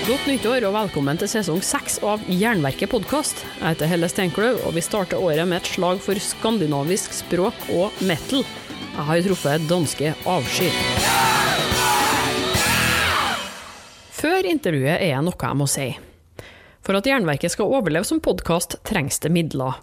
Godt nyttår og velkommen til sesong seks av Jernverket podkast. Jeg heter Helle Steinkløv, og vi starter året med et slag for skandinavisk språk og metal. Jeg har truffet danske Avsky. Før intervjuet er det noe jeg må si. For at Jernverket skal overleve som podkast, trengs det midler.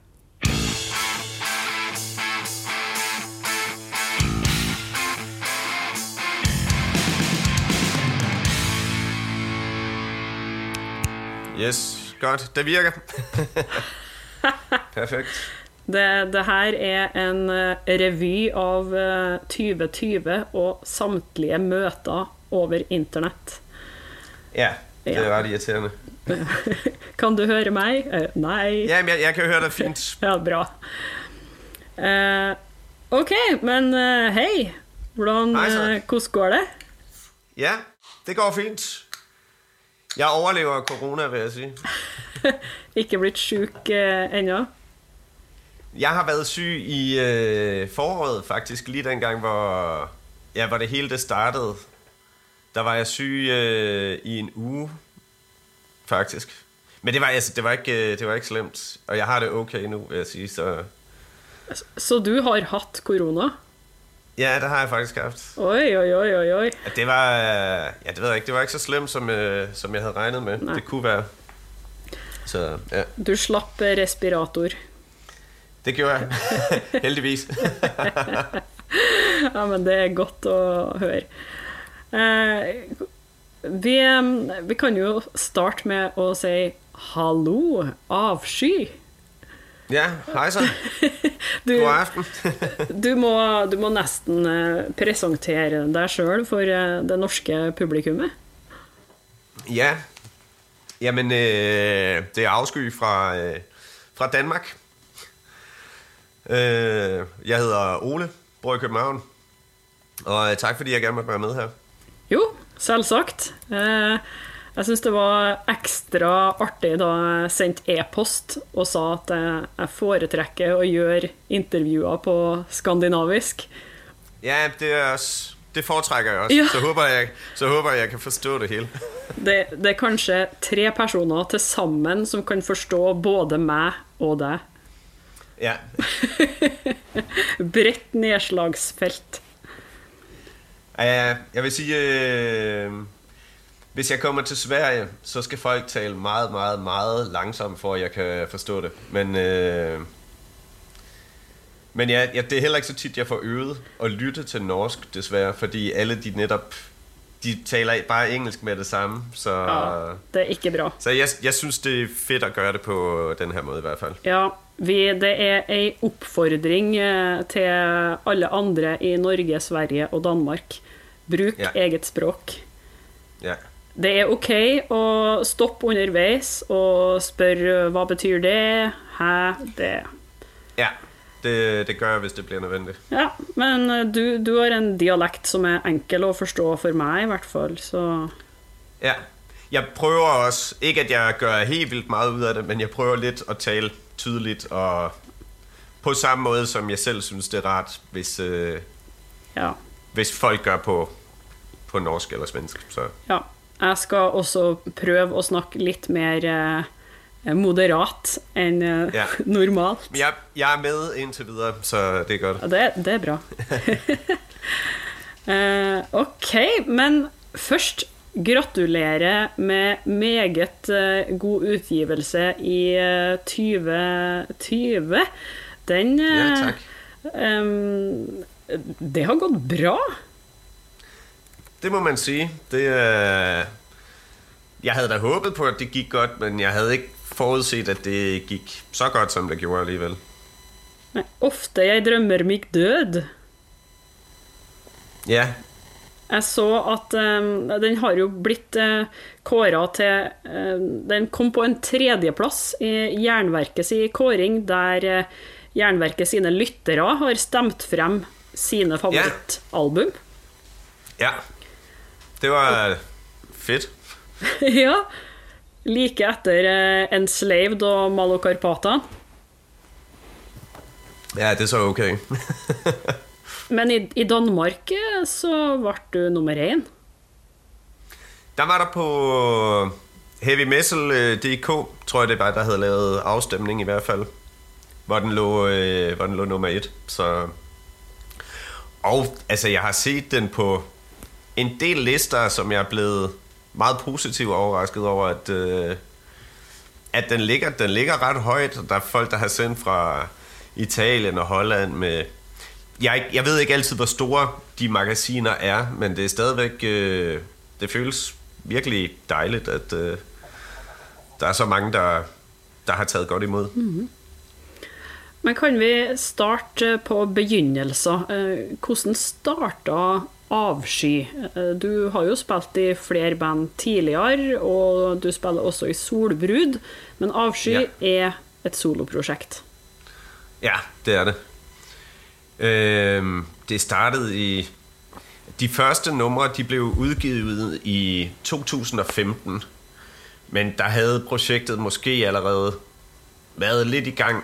Yes, godt. Det virker. Perfekt. Det, det, her er en eh, revy av 2020 eh, og samtlige møter over internett. Ja, det er ret irriterende. kan du høre meg? Uh, nei. Ja, jeg, jeg, kan høre deg fint. ja, bra. Uh, ok, men uh, hei. Hvordan, hvordan går det? Ja, det går fint. Jeg overlever korona, vil jeg si. Ikke blitt sjuk eh, ennå? Jeg har været syg i øh, foråret faktisk, lige dengang, hvor, ja, hvor det hele det startede. Der var jeg syg øh, i en uge, faktisk. Men det var, altså, det, var ikke, øh, det var ikke slemt, og jeg har det okay nu, vil jeg sige. Så, så du har haft corona? Ja, det har jeg faktisk haft. Oj, oj, oj, oj, oj. Det var, ja, det ved jeg ikke, det var ikke så slemt, som, øh, som jeg havde regnet med. Nej. Det kunne være. Så, ja. Du slapp respirator. Det gjorde jeg. Heldigvis. ja, men det er godt å høre. Eh, vi, vi kan jo starte med å si hallo, avsky. Ja, hej så. du, God aften. du, må, du må nesten eh, presentere deg sjøl for eh, det norske publikummet. Ja. Jamen, øh, det er Afsky fra, øh, fra Danmark. Øh, jeg hedder Ole, bor i København. Og tak fordi jeg gerne måtte være med her. Jo, selvsagt. Eh, jeg syns det var ekstra artig da jeg sendte e-post og sa at jeg foretrekker å gjøre intervjuer på skandinavisk. Ja, det, er også, det foretrekker jeg også. Ja. Så, håper jeg, så håper jeg kan forstå det hele. Det, det er kanskje tre personer til sammen som kan forstå både meg og deg. Ja. Bredt nedslagsfelt. Jeg vil si uh hvis jeg kommer til Sverige, så skal folk tale meget, meget, meget langsomt, for at jeg kan forstå det. Men, øh, men ja, ja, det er heller ikke så tit, jeg får øvet at lytte til norsk, desværre, fordi alle de netop de taler bare engelsk med det samme. Så, ja, det er ikke bra. Så jeg, jeg synes, det er fedt at gøre det på den her måde i hvert fald. Ja, vi, det er en oppfordring eh, til alle andre i Norge, Sverige og Danmark. Bruk ja. eget språk. Ja det er ok å stoppe underveis og spørre hva betyr det, hæ, det Ja, det, det gjør jeg hvis det blir nødvendig. Ja, men eh, du, du, har en dialekt som er enkel å forstå for meg, i hvert fall, så Ja. Jeg prøver også, ikke at jeg gør helt vildt meget ud af det, men jeg prøver lidt at tale tydeligt og på samme måde, som jeg selv synes, det er rart, hvis, øh, ja. hvis folk gør på, på norsk eller svensk. Så. Ja, jeg skal også prøve å snakke litt mer eh, moderat enn eh, ja. normalt. Jeg, jeg, er med inntil videre, så det er godt. Det, det er bra. eh, ok, men først gratulerer med meget uh, god utgivelse i uh, 2020. Den uh, Ja, takk. Um, det har gått bra. Det må man sige. Det, øh, jeg havde da håbet på, at det gik godt, men jeg havde ikke forudset, at det gik så godt, som det gjorde alligevel. Nei, ofte jeg drømmer mig død. Ja. Jeg så at um, den har jo blitt uh, kåra til uh, Den kom på en tredjeplass i Jernverkets kåring, der uh, Jernverket sine lyttere har stemt frem sine favorittalbum. Ja. Det var fedt. ja. Like etter uh, Enslaved og Malokarpata. Ja, det så ok. Men i, i Danmark eh, så ble du nummer én. Der var der på HeavyMetal.dk, tror jeg det var, der havde lavet afstemning i hvert fald, hvor den lå, øh, hvor den lå nummer et. Så... Og altså, jeg har set den på en del lister, som jeg er blevet meget positivt overrasket over, at, øh, at den, ligger, den ligger ret højt. Der er folk, der har sendt fra Italien og Holland med jeg, jeg ved ikke altid, hvor store de magasiner er, men det er stadigvæk, øh, det føles virkelig dejligt, at øh, der er så mange, der, der har taget godt imod. Mm-hmm. Men kan vi starte på begynnelser? Øh, hvordan starta Avsky? Du har jo spilt i flere band tidligere, og du spiller også i Solbrud, men Avsky ja. er et soloprosjekt. Ja, det er det. Øh, det startede i... De første numre, de blev udgivet i 2015. Men der havde projektet måske allerede været lidt i gang.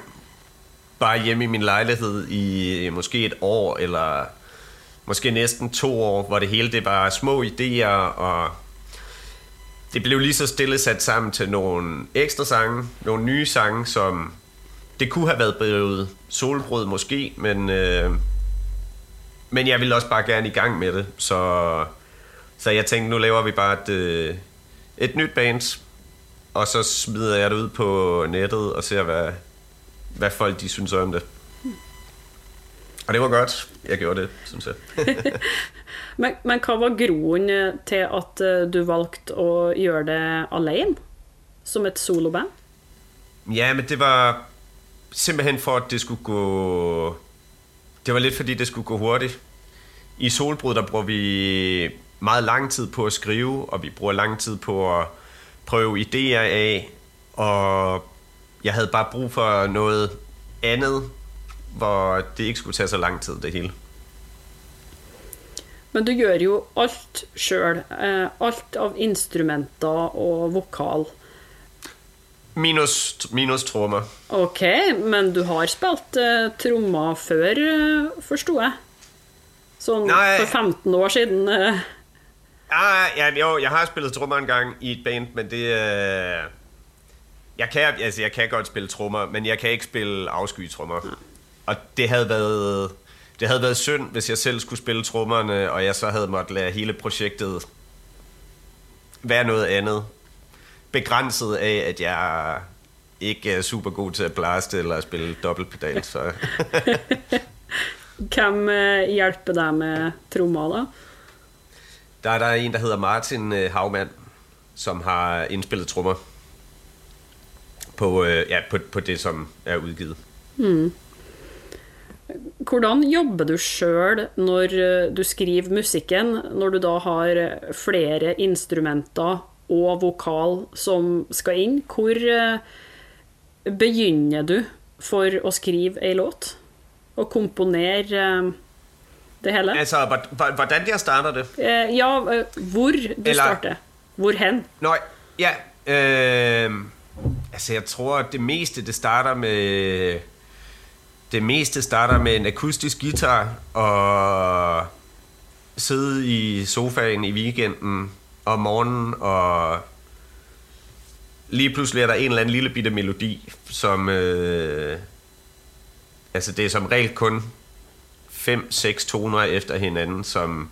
Bare hjemme i min lejlighed i måske et år, eller måske næsten to år, hvor det hele det var små idéer, og det blev lige så stille sat sammen til nogle ekstra sange, nogle nye sange, som det kunne have været blevet solbrød måske, men, øh, men jeg ville også bare gerne i gang med det. Så, så jeg tænkte, nu laver vi bare et, øh, et nyt band, og så smider jeg det ud på nettet og ser, hvad, hvad folk de synes om det. Og det var godt, jeg gjorde det, synes jeg. men, men hvad var grunden til, at øh, du valgte at gøre det alene, som et soloband? Ja, men det var simpelthen for, at det skulle gå... Det var lidt fordi, det skulle gå hurtigt. I Solbrud, der bruger vi meget lang tid på at skrive, og vi bruger lang tid på at prøve idéer af, og jeg havde bare brug for noget andet, hvor det ikke skulle tage så lang tid, det hele. Men du gør jo alt selv. Eh, alt av instrumenter og vokal. Minus, minus trommer. Ok, men du har spilt uh, trommer før, uh, forsto jeg? Sånn Nej. for 15 år siden. Uh. Ja, ja, jo, jeg har spillet trommer en gang i et band, men det... Uh, jeg, kan, altså, jeg kan godt spille trommer, men jeg kan ikke spille afskytrommer. Ja. Og det havde været... Det havde været synd, hvis jeg selv skulle spille trommerne, og jeg så havde måttet lade hele projektet være noget andet begrænset af, at jeg ikke er super god til at blaste eller at spille dobbeltpedal. Så. Hvem uh, hjælper dig med trommer da? Der er der en, der hedder Martin uh, Havmand, som har indspillet trommer på, uh, ja, på, på det, som er udgivet. Hmm. Hvordan jobber du sjøl når du skriver musikken, når du da har flere instrumenter og vokal som skal inn. Hvor eh, begynner du for å skrive ei låt? Og komponere eh, det hele? Altså, hvordan jeg starter det? Eh, ja, hvor du Eller... starter. Hvor hen? Nå, ja. Øh, altså, jeg tror, at det meste, det starter med... Det meste starter med en akustisk guitar og sidde i sofaen i weekenden om morgenen, og lige pludselig er der en eller anden lille bitte melodi, som... Øh, altså det er som regel kun fem, seks toner efter hinanden, som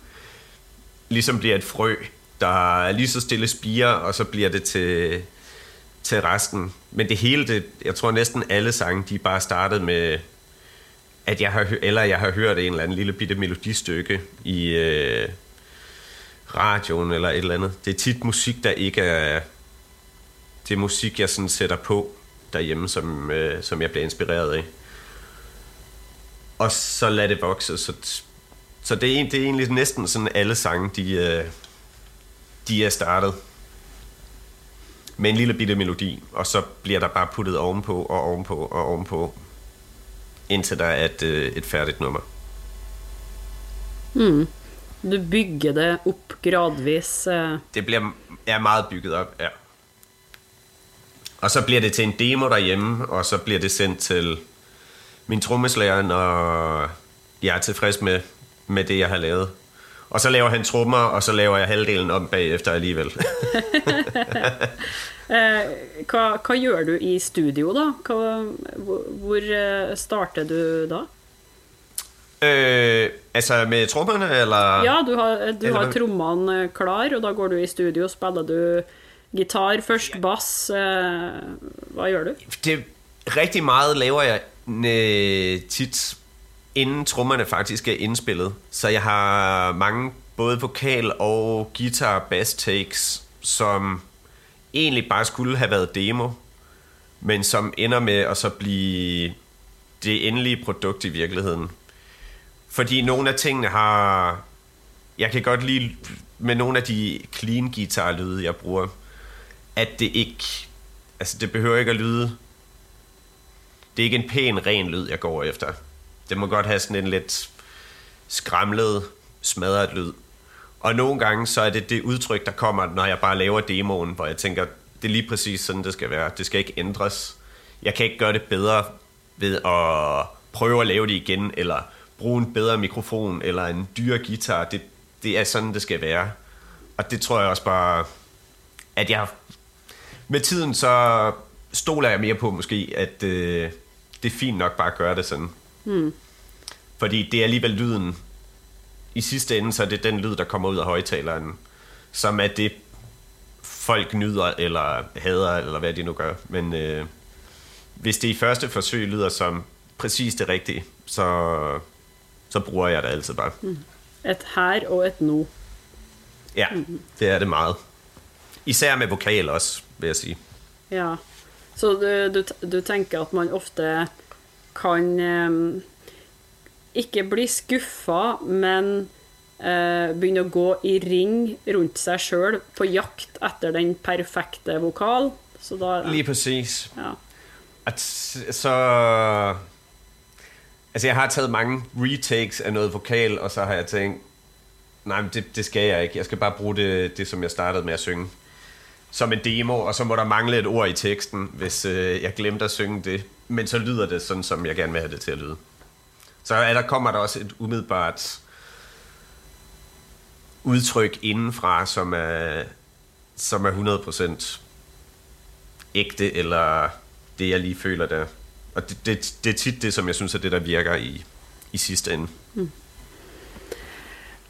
ligesom bliver et frø, der er lige så stille spiger, og så bliver det til, til resten. Men det hele, det, jeg tror næsten alle sange, de bare startet med, at jeg har, eller jeg har hørt en eller anden lille bitte melodistykke i, øh, radioen eller et eller andet. Det er tit musik, der ikke er... Det er musik, jeg sådan sætter på derhjemme, som, øh, som jeg bliver inspireret af. Og så lad det vokse, så Så det er, det er egentlig næsten sådan alle sange, de, øh, de er startet med en lille bitte melodi, og så bliver der bare puttet ovenpå og ovenpå og ovenpå, indtil der er et, øh, et færdigt nummer. Mm. Du bygger det op gradvis? Uh... Det bliver, er meget bygget op, ja. Og så bliver det til en demo derhjemme, og så bliver det sendt til min trommeslager, når jeg er tilfreds med, med det, jeg har lavet. Og så laver han trommer, og så laver jeg halvdelen om bagefter alligevel. eh, hva, hva gjør du i studio, da? Hva, hvor eh, starter du da? Øh, altså med trommerne, eller? Ja, du har, du eller... har trommene klar, og da går du i studio, og spiller du gitar først, bass. Eh, hvad gør du? Det, rigtig meget laver jeg øh, tit inden trommerne faktisk er indspillet. Så jeg har mange både vokal og guitar bass takes, som egentlig bare skulle have været demo, men som ender med at så blive det endelige produkt i virkeligheden. Fordi nogle af tingene har... Jeg kan godt lide med nogle af de clean guitar lyde, jeg bruger, at det ikke... Altså, det behøver ikke at lyde... Det er ikke en pæn, ren lyd, jeg går efter. Det må godt have sådan en lidt skramlet, smadret lyd. Og nogle gange, så er det det udtryk, der kommer, når jeg bare laver demoen, hvor jeg tænker, det er lige præcis sådan, det skal være. Det skal ikke ændres. Jeg kan ikke gøre det bedre ved at prøve at lave det igen, eller bruge en bedre mikrofon, eller en dyre guitar. Det, det er sådan, det skal være. Og det tror jeg også bare, at jeg med tiden så stoler jeg mere på måske, at øh, det er fint nok bare at gøre det sådan. Mm. Fordi det er alligevel lyden. I sidste ende, så er det den lyd, der kommer ud af højtaleren, som er det, folk nyder, eller hader, eller hvad de nu gør. Men øh, hvis det i første forsøg lyder som præcis det rigtige, så, så bruger jeg det altid bare. Mm. Et her og et nu. Ja, mm. det er det meget. Især med vokal også, vil jeg sige. Ja, så du, du, du tænker, at man ofte kan eh, ikke bli skuffa, men eh, begynne å gå i ring rundt seg sjøl på jakt etter den perfekte vokal. Så da, Lige præcis. Ja. At, så... Altså, jeg har taget mange retakes af noget vokal, og så har jeg tænkt, nej, det, det skal jeg ikke. Jeg skal bare bruge det, det, som jeg startede med at synge som en demo, og så må der mangle et ord i teksten, hvis øh, jeg glemte at synge det. Men så lyder det sådan, som jeg gerne vil have det til at lyde. Så er der kommer der også et umiddelbart udtryk indenfra, som er, som er 100% ægte, eller det, jeg lige føler der. Og det, det, det er tit det, som jeg synes er det, der virker i, i sidste ende. Mm.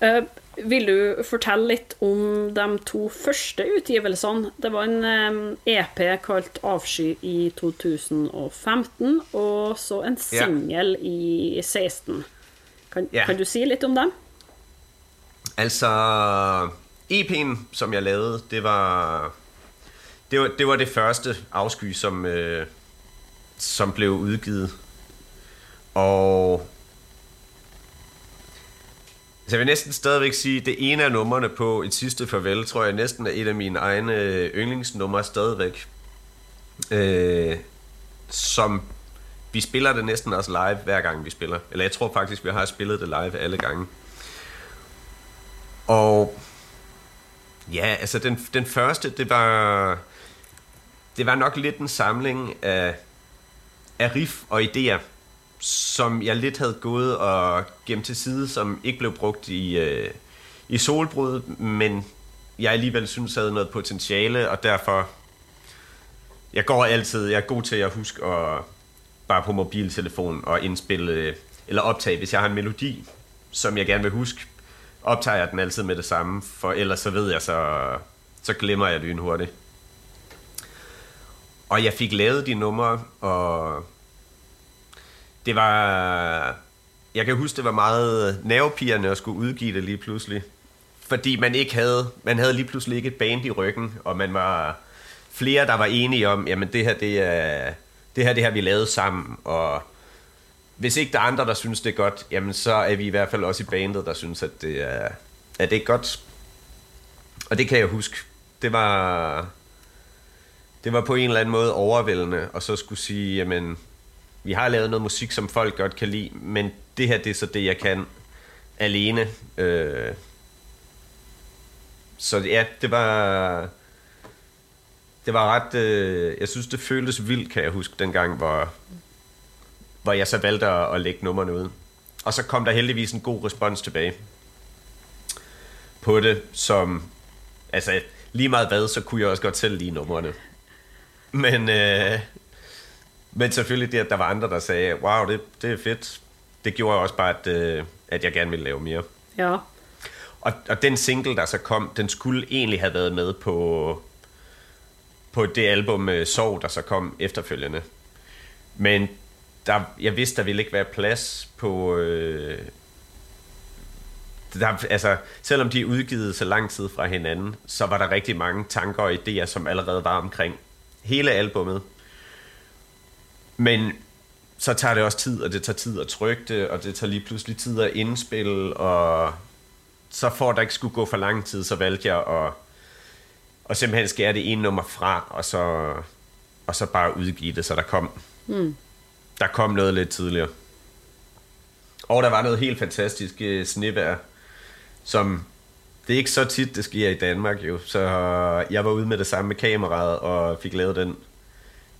Uh, vil du fortelle litt om de to første utgivelsene? Det var en EP kalt 'Avsky' i 2015, og så en singel ja. i 16. Kan, ja. kan du si litt om dem? Altså, EP'en, som jeg lavede, det var det var det, var det første afsky, som, øh, som blev udgivet. Og så jeg vil næsten stadigvæk sige, at det ene af numrene på et sidste farvel, tror jeg næsten er et af mine egne øh, yndlingsnumre stadigvæk. Øh, som vi spiller det næsten også live hver gang vi spiller. Eller jeg tror faktisk, vi har spillet det live alle gange. Og ja, altså den, den første, det var, det var nok lidt en samling af, af riff og idéer, som jeg lidt havde gået og gemt til side, som ikke blev brugt i, øh, i solbrud, men jeg alligevel synes havde noget potentiale, og derfor, jeg går altid, jeg er god til at huske at bare på mobiltelefon og indspille, eller optage, hvis jeg har en melodi, som jeg gerne vil huske, optager jeg den altid med det samme, for ellers så ved jeg, så, så glemmer jeg det lynhurtigt. Og jeg fik lavet de numre, og det var... Jeg kan huske, det var meget nervepirrende at skulle udgive det lige pludselig. Fordi man ikke havde... Man havde lige pludselig ikke et band i ryggen, og man var flere, der var enige om, jamen det her, det er... Det her, det her, vi lavet sammen, og hvis ikke der er andre, der synes, det er godt, jamen så er vi i hvert fald også i bandet, der synes, at det er, at det er godt. Og det kan jeg huske. Det var, det var på en eller anden måde overvældende, og så skulle sige, jamen, vi har lavet noget musik, som folk godt kan lide, men det her, det er så det, jeg kan alene. Øh, så ja, det var... Det var ret... Øh, jeg synes, det føltes vildt, kan jeg huske, dengang, hvor, hvor jeg så valgte at, at lægge nummerne ud. Og så kom der heldigvis en god respons tilbage på det, som... Altså, lige meget hvad, så kunne jeg også godt selv lide numrene. Men, øh, men selvfølgelig det, at der var andre, der sagde, wow, det, det er fedt. Det gjorde også bare, at, øh, at jeg gerne ville lave mere. Ja. Og, og den single, der så kom, den skulle egentlig have været med på, på det album Sorg, der så kom efterfølgende. Men der, jeg vidste, der ville ikke være plads på... Øh, der, altså, selvom de er udgivet så lang tid fra hinanden, så var der rigtig mange tanker og idéer, som allerede var omkring hele albummet. Men så tager det også tid, og det tager tid at trykke det, og det tager lige pludselig tid at indspille, og så for at der ikke skulle gå for lang tid, så valgte jeg at, at simpelthen skære det ene nummer fra, og så, og så bare udgive det, så der kom, mm. der kom noget lidt tidligere. Og der var noget helt fantastisk uh, snevær, som det er ikke så tit, det sker i Danmark jo, så jeg var ude med det samme med kameraet, og fik lavet den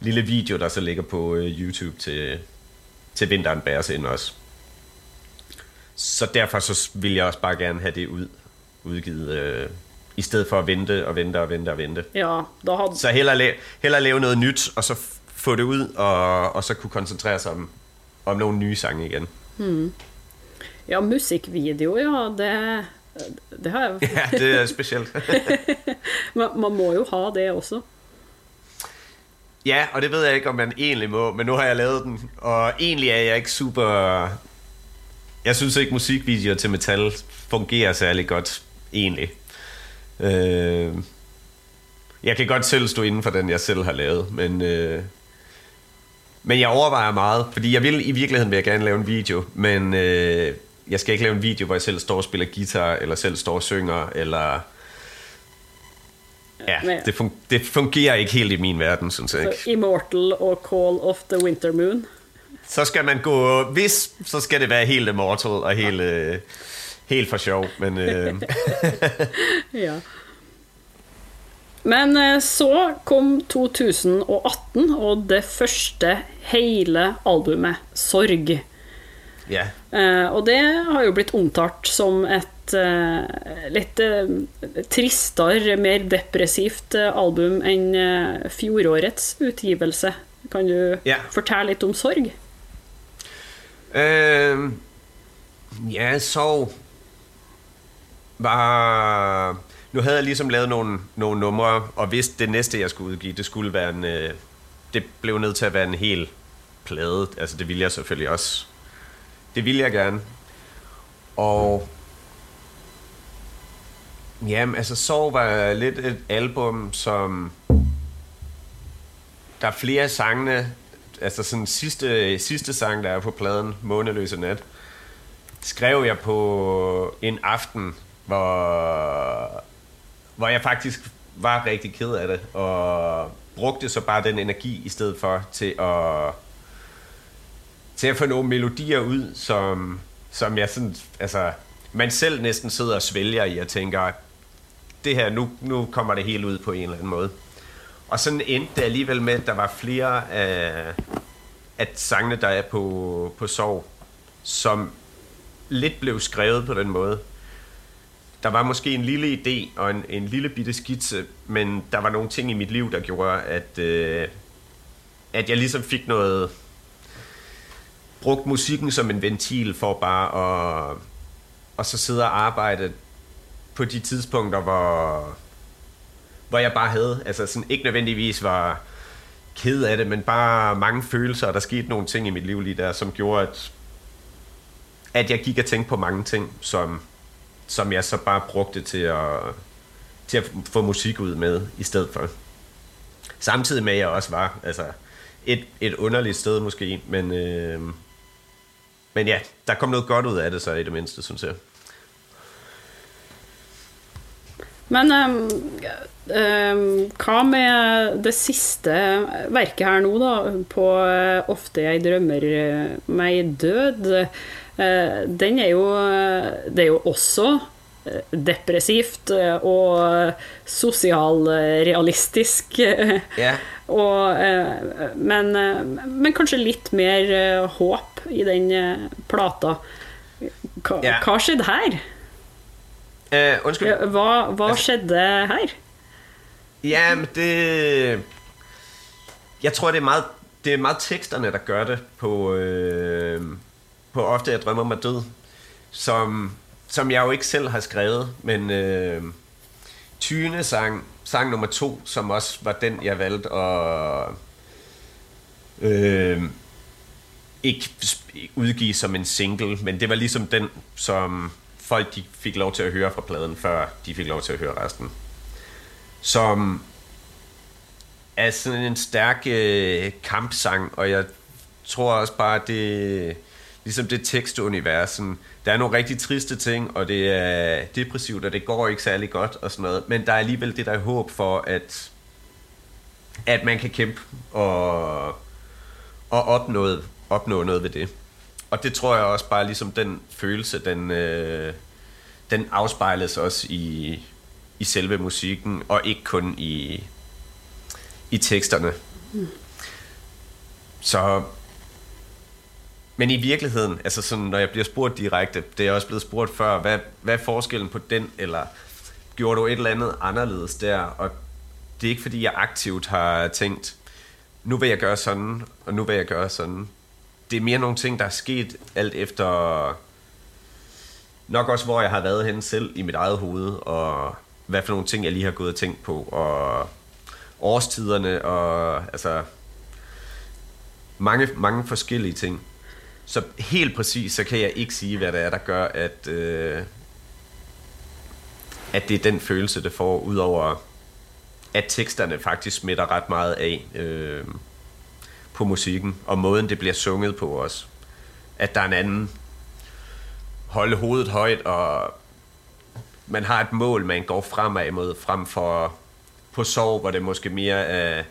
lille video, der så ligger på uh, YouTube til, til vinteren bæres ind også. Så derfor så vil jeg også bare gerne have det ud, udgivet, øh, i stedet for at vente og vente og vente og vente. Ja, da havde... Så hellere, la- hellere lave noget nyt, og så få det ud, og, og så kunne koncentrere sig om, om nogle nye sange igen. Hmm. Ja, musikvideo, ja, det, det har jeg... ja, det er specielt. man, man må jo ha det også. Ja, og det ved jeg ikke, om man egentlig må, men nu har jeg lavet den, og egentlig er jeg ikke super jeg synes ikke, musikvideoer til metal fungerer særlig godt, egentlig. Øh, jeg kan godt selv stå inden for den, jeg selv har lavet, men, øh, men jeg overvejer meget, fordi jeg vil i virkeligheden vil jeg gerne lave en video, men øh, jeg skal ikke lave en video, hvor jeg selv står og spiller guitar, eller selv står og synger, eller... Ja, det, fun- det fungerer ikke helt i min verden, synes jeg ikke. Immortal og Call of the Winter Moon? så skal man gå, hvis, så skal det være helt immortal og helt, øh, helt for sjov. Men, øh. ja. Men øh, så kom 2018 og det første hele albumet, Sorg. Ja. Eh, og det har jo blitt omtalt som et eh, litt eh, tristere, mer depressivt eh, album enn fjorårets utgivelse. Kan du Ja. fortelle litt om Sorg? Øh, ja, sorg var... Nu havde jeg ligesom lavet nogle, nogle numre, og vidste det næste, jeg skulle udgive, det skulle være en... Det blev nødt til at være en hel plade. Altså, det ville jeg selvfølgelig også. Det ville jeg gerne. Og... Jamen, altså, Sorg var lidt et album, som... Der er flere af sangene, altså sådan sidste, sidste sang, der er på pladen, Måneløse Nat, skrev jeg på en aften, hvor, hvor jeg faktisk var rigtig ked af det, og brugte så bare den energi i stedet for til at, til at få nogle melodier ud, som, som jeg sådan, altså, man selv næsten sidder og svælger i og tænker, det her, nu, nu kommer det helt ud på en eller anden måde. Og sådan endte det alligevel med, at der var flere af, af sangene, der er på, på Sorg, som lidt blev skrevet på den måde. Der var måske en lille idé og en, en lille bitte skitse, men der var nogle ting i mit liv, der gjorde, at, øh, at jeg ligesom fik noget... Brugt musikken som en ventil for bare at... Og så sidde og arbejde på de tidspunkter, hvor, hvor jeg bare havde, altså sådan ikke nødvendigvis var ked af det, men bare mange følelser, og der skete nogle ting i mit liv lige der, som gjorde, at, at jeg gik og tænkte på mange ting, som, som jeg så bare brugte til at, til at få musik ud med i stedet for. Samtidig med, at jeg også var altså, et, et underligt sted måske, men, øh, men ja, der kom noget godt ud af det så i det mindste, synes jeg. Men um, um, hva med det siste verket her nå, da? På uh, 'Ofte jeg drømmer meg død'. Uh, den er jo Det er jo også depressivt og sosialrealistisk. Yeah. Og, men, men, kanskje litt mer håp i den plata. Hva, yeah. hva skjedde her? Uh, undskyld. Ja, hva, hva altså, skjedde her? Jamen, det... Jeg tror, det er meget, det er meget teksterne, der gør det på, øh, på Ofte jeg drømmer mig død, som, som jeg jo ikke selv har skrevet, men øh, Tyne sang, sang nummer to, som også var den, jeg valgte at øh, ikke udgive som en single, men det var ligesom den, som folk de fik lov til at høre fra pladen, før de fik lov til at høre resten. Som er sådan en stærk øh, kampsang, og jeg tror også bare, det ligesom det tekstuniversen, der er nogle rigtig triste ting, og det er depressivt, og det går ikke særlig godt og sådan noget, men der er alligevel det der håb for, at at man kan kæmpe og, og opnå, opnå noget ved det og det tror jeg også bare ligesom den følelse, den, øh, den afspejles også i, i selve musikken, og ikke kun i, i teksterne. Mm. Så, men i virkeligheden, altså sådan, når jeg bliver spurgt direkte, det er også blevet spurgt før, hvad, hvad er forskellen på den, eller gjorde du et eller andet anderledes der, og det er ikke fordi, jeg aktivt har tænkt, nu vil jeg gøre sådan, og nu vil jeg gøre sådan det er mere nogle ting, der er sket alt efter... Nok også, hvor jeg har været henne selv i mit eget hoved, og hvad for nogle ting, jeg lige har gået og tænkt på, og årstiderne, og altså mange, mange forskellige ting. Så helt præcis, så kan jeg ikke sige, hvad det er, der gør, at, øh, at det er den følelse, det får, udover at teksterne faktisk smitter ret meget af. Øh, på musikken, og måden det bliver sunget på også. At der er en anden holde hovedet højt, og man har et mål, man går fremad mod, frem for på sov, hvor det måske mere er,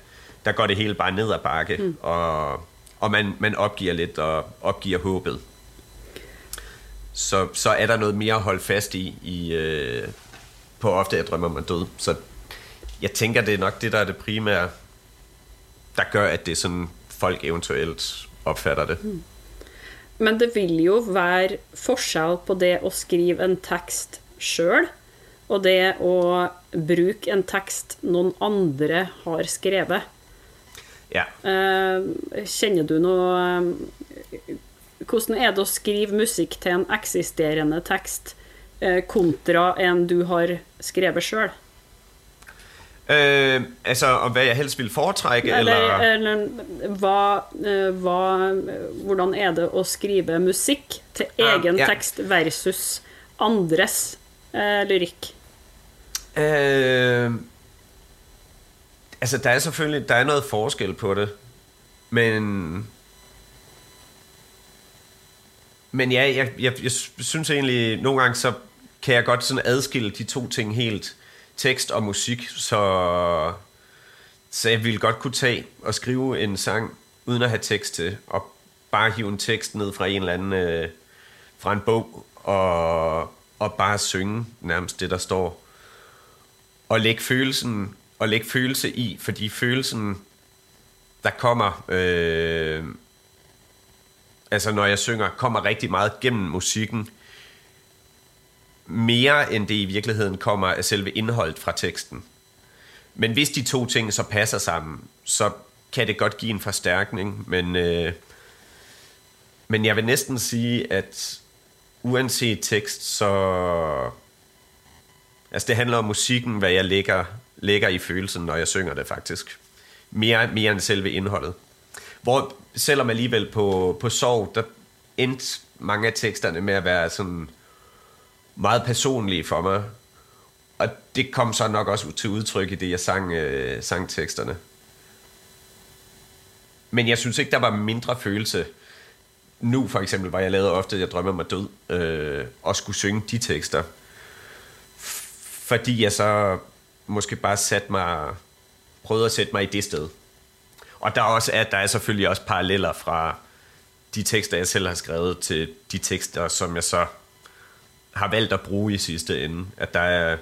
der går det hele bare ned ad bakke, mm. og, og man, man opgiver lidt og opgiver håbet. Så, så er der noget mere at holde fast i, i øh, på ofte jeg drømmer man død. Så jeg tænker, det er nok det, der er det primære, der gør, at det sådan folk eventuelt opfatter det. Mm. Men det vil jo være forskjell på det å skrive en tekst sjøl, og det å bruke en tekst noen andre har skrevet. Ja. Eh, kjenner du noe eh, Hvordan er det å skrive musikk til en eksisterende tekst eh, kontra en du har skrevet sjøl? Øh, altså, og hvad jeg helst vil foretrække? Eller, eller, eller hva, øh, hva, hvordan er det å skrive musikk til egen ja. tekst versus andres øh, lyrikk? Øh, altså, der er selvfølgelig der er noget forskel på det, men men ja, jeg, jeg, jeg synes egentlig, nogle gange så kan jeg godt sådan adskille de to ting helt tekst og musik, så, så jeg ville godt kunne tage og skrive en sang, uden at have tekst til, og bare hive en tekst ned fra en eller anden, øh, fra en bog, og, og bare synge nærmest det, der står. Og lægge følelsen, og lægge følelse i, fordi følelsen, der kommer, øh, altså når jeg synger, kommer rigtig meget gennem musikken, mere end det i virkeligheden kommer af selve indholdet fra teksten. Men hvis de to ting så passer sammen, så kan det godt give en forstærkning, men, øh, men jeg vil næsten sige, at uanset tekst, så... Altså det handler om musikken, hvad jeg lægger, lægger i følelsen, når jeg synger det faktisk. Mere, mere end selve indholdet. Hvor selvom alligevel på, på sorg, der endte mange af teksterne med at være sådan meget personlige for mig. Og det kom så nok også til udtryk i det, jeg sang, øh, sang teksterne. Men jeg synes ikke, der var mindre følelse. nu for eksempel, var jeg lavede ofte, jeg drømmer mig død, øh, og skulle synge de tekster, fordi jeg så måske bare satte mig, prøvede at sætte mig i det sted. Og der er, også, at der er selvfølgelig også paralleller fra de tekster, jeg selv har skrevet, til de tekster, som jeg så har valgt at bruge i sidste ende. At der er,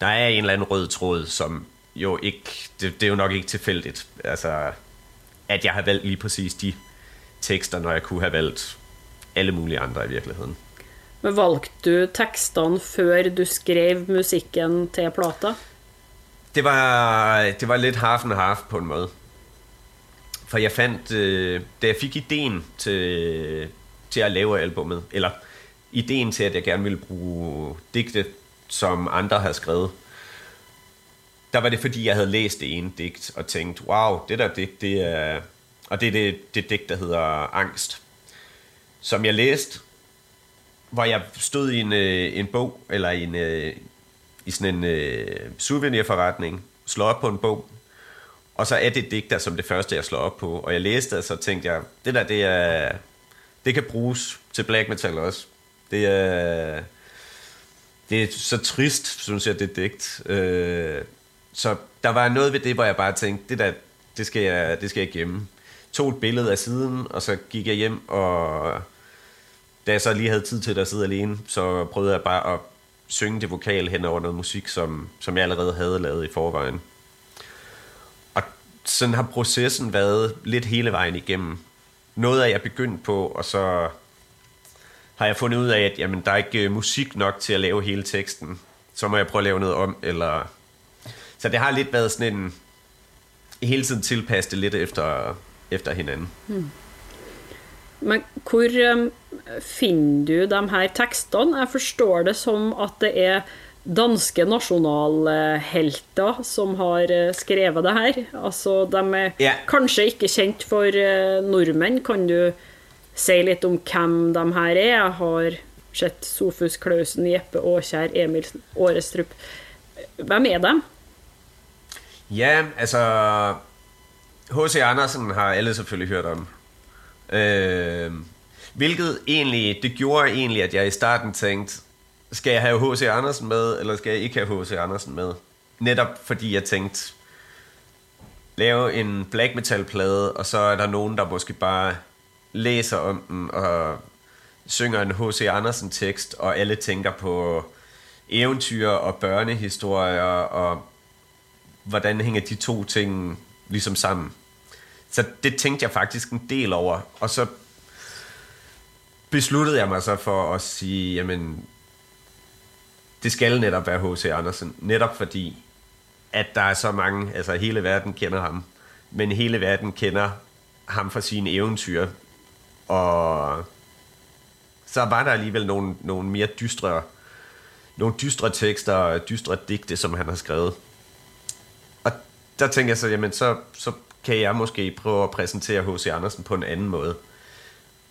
der er en eller anden rød tråd, som jo ikke, det, det er jo nok ikke tilfældigt, altså, at jeg har valgt lige præcis de tekster, når jeg kunne have valgt alle mulige andre i virkeligheden. Men valgte du teksterne før du skrev musikken til plata? Det var, det var lidt half and half på en måde. For jeg fandt, øh, da jeg fik ideen til, til at lave albummet, eller ideen til, at jeg gerne ville bruge digte, som andre havde skrevet, der var det fordi, jeg havde læst det ene digt og tænkt, wow, det der digt, det er... Og det er det, det digt, der hedder Angst, som jeg læste, hvor jeg stod i en, øh, en bog, eller i, en, øh, i sådan en uh, souvenirforretning, slår op på en bog, og så er det digt der som det første, jeg slår op på. Og jeg læste det, og så tænkte jeg, det der, det er... Det kan bruges til black metal også. Det er... Det er så trist, synes jeg, det digt. Øh, så der var noget ved det, hvor jeg bare tænkte, det der, det skal jeg, det skal jeg gemme. Tog et billede af siden, og så gik jeg hjem, og da jeg så lige havde tid til at sidde alene, så prøvede jeg bare at synge det vokal hen over noget musik, som, som jeg allerede havde lavet i forvejen. Og sådan har processen været lidt hele vejen igennem. Noget af jeg begyndt på, og så har jeg fundet ud af, at jamen, der er ikke øh, musik nok til at lave hele teksten. Så må jeg prøve at lave noget om, eller så det har lidt været sådan en... Hele tiden tilpasse det lidt efter, efter hinanden. Hmm. Men hvor um, finner du de her tekstene? Jeg forstår det som at det er danske nasjonalhelter som har uh, skrevet det her. Altså, de er yeah. kanskje ikke kjent for uh, nordmenn. Kan du si litt om hvem de her er? Jeg har sett Sofus Klausen, Jeppe Aakjær, Emil Årestrup. Hvem er de? Ja, altså... H.C. Andersen har alle selvfølgelig hørt om. Øh, hvilket egentlig, det gjorde egentlig, at jeg i starten tænkte, skal jeg have H.C. Andersen med, eller skal jeg ikke have H.C. Andersen med? Netop fordi jeg tænkte, lave en black metal plade, og så er der nogen, der måske bare læser om den, og synger en H.C. Andersen tekst, og alle tænker på eventyr og børnehistorier, og hvordan hænger de to ting ligesom sammen. Så det tænkte jeg faktisk en del over, og så besluttede jeg mig så for at sige, jamen, det skal netop være H.C. Andersen, netop fordi, at der er så mange, altså hele verden kender ham, men hele verden kender ham for sine eventyr, og så var der alligevel nogle, nogle mere dystre, nogle dystre tekster og dystre digte, som han har skrevet Og der tænker jeg så, jamen så, så kan jeg måske prøve at præsentere H.C. Andersen på en anden måde.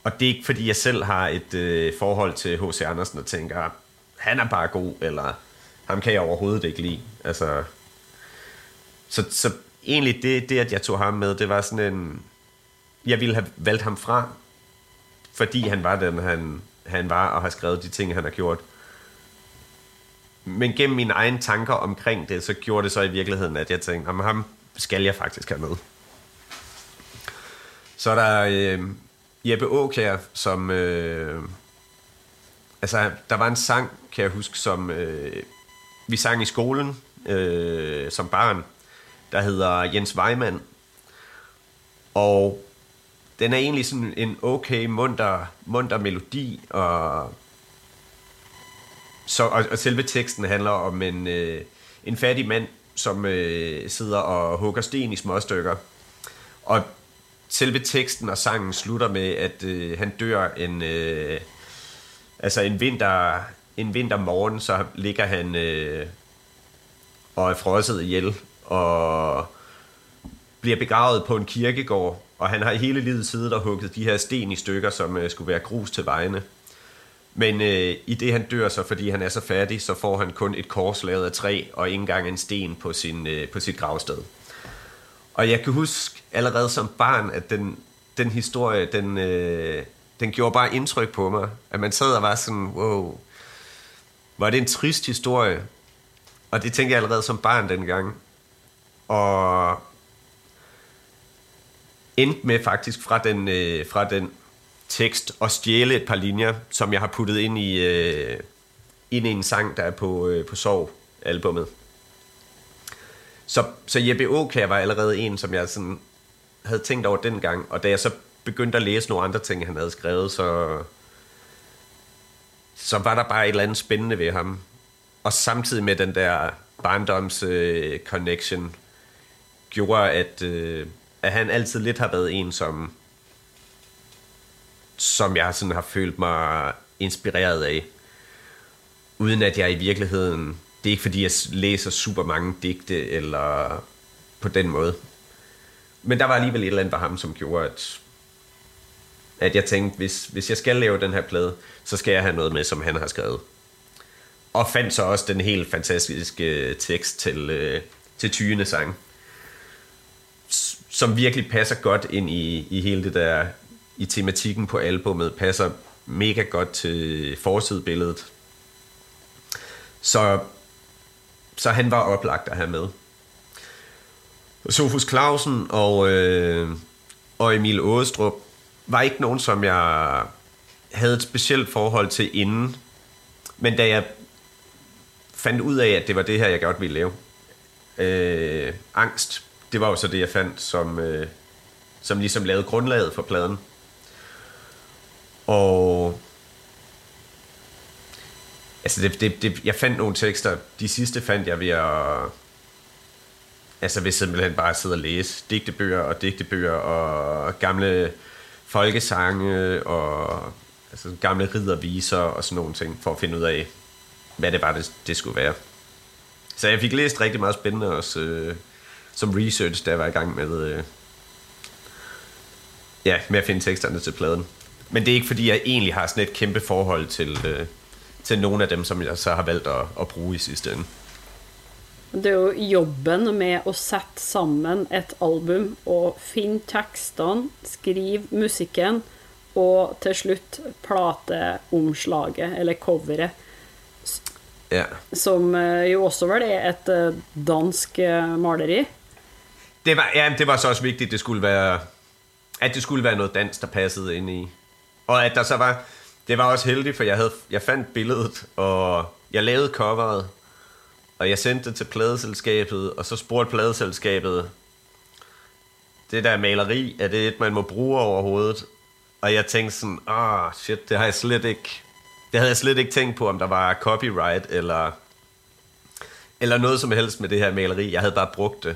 Og det er ikke fordi, jeg selv har et øh, forhold til H.C. Andersen og tænker, han er bare god, eller ham kan jeg overhovedet ikke lide. Altså, så, så egentlig det, det, at jeg tog ham med, det var sådan en... Jeg ville have valgt ham fra, fordi han var den, han, han var, og har skrevet de ting, han har gjort. Men gennem mine egne tanker omkring det, så gjorde det så i virkeligheden, at jeg tænkte, om ham skal jeg faktisk have med. Så er der øh, Jeppe Aukjær, som... Øh, altså, der var en sang, kan jeg huske, som øh, vi sang i skolen øh, som barn, der hedder Jens Weimann. Og den er egentlig sådan en okay, munter, munter melodi, og så, og, og selve teksten handler om en, øh, en fattig mand, som øh, sidder og hugger sten i små stykker. Og selve teksten og sangen slutter med, at øh, han dør en, øh, altså en vinter, en vintermorgen, så ligger han øh, og er frosset ihjel, og bliver begravet på en kirkegård, og han har hele livet siddet og hugget de her sten i stykker, som øh, skulle være grus til vejene. Men øh, i det han dør så, fordi han er så fattig, så får han kun et kors lavet af træ, og ikke engang en sten på, sin, øh, på sit gravsted. Og jeg kan huske allerede som barn, at den, den historie, den, øh, den gjorde bare indtryk på mig. At man sad og var sådan, wow, var det en trist historie? Og det tænkte jeg allerede som barn dengang. Og endte med faktisk fra den, øh, fra den tekst at stjæle et par linjer, som jeg har puttet ind i, øh, ind i en sang, der er på, øh, på Sorg-albummet. Så, så Jeppe Aukær var allerede en, som jeg sådan havde tænkt over dengang, og da jeg så begyndte at læse nogle andre ting, han havde skrevet, så, så var der bare et eller andet spændende ved ham. Og samtidig med den der barndoms øh, connection, gjorde, at, øh, at han altid lidt har været en, som, som jeg sådan har følt mig inspireret af. Uden at jeg i virkeligheden... Det er ikke fordi, jeg læser super mange digte, eller på den måde. Men der var alligevel et eller andet ved ham, som gjorde, at, at jeg tænkte, hvis, hvis jeg skal lave den her plade, så skal jeg have noget med, som han har skrevet. Og fandt så også den helt fantastiske tekst til, øh, til Tyne sang, som virkelig passer godt ind i, i hele det der, i tematikken på albummet, passer mega godt til forsidebilledet. Så, så han var oplagt at have med. Sofus Clausen og, øh, og Emil Ådestrup var ikke nogen, som jeg havde et specielt forhold til inden. Men da jeg fandt ud af, at det var det her, jeg godt ville lave, øh, angst, det var jo så det, jeg fandt, som, øh, som ligesom lavede grundlaget for pladen. Og altså det, det, det, jeg fandt nogle tekster, de sidste fandt jeg ved at altså ved simpelthen bare sidde og læse digtebøger og digtebøger og gamle folkesange og altså gamle ridderviser og sådan nogle ting, for at finde ud af, hvad det var, det, det skulle være. Så jeg fik læst rigtig meget spændende også øh, som research, da jeg var i gang med, øh, ja, med at finde teksterne til pladen. Men det er ikke fordi, jeg egentlig har sådan et kæmpe forhold til, øh, til nogle af dem, som jeg så har valgt at, at bruge i sidste ende. Det er jo jobben med at sætte sammen et album og finde teksterne, skrive musikken og til slut plateomslaget eller coveret. Ja. Som eh, jo også var det et eh, dansk eh, maleri. Det var, ja, det var så også vigtigt, det skulle være, at det skulle være noget dans, der passede ind i. Og at der så var, det var også heldigt, for jeg, havde, jeg fandt billedet, og jeg lavede coveret, og jeg sendte det til pladeselskabet, og så spurgte pladeselskabet, det der maleri, er det et, man må bruge overhovedet? Og jeg tænkte sådan, ah oh, shit, det har jeg slet ikke, det havde jeg slet ikke tænkt på, om der var copyright, eller, eller noget som helst med det her maleri. Jeg havde bare brugt det.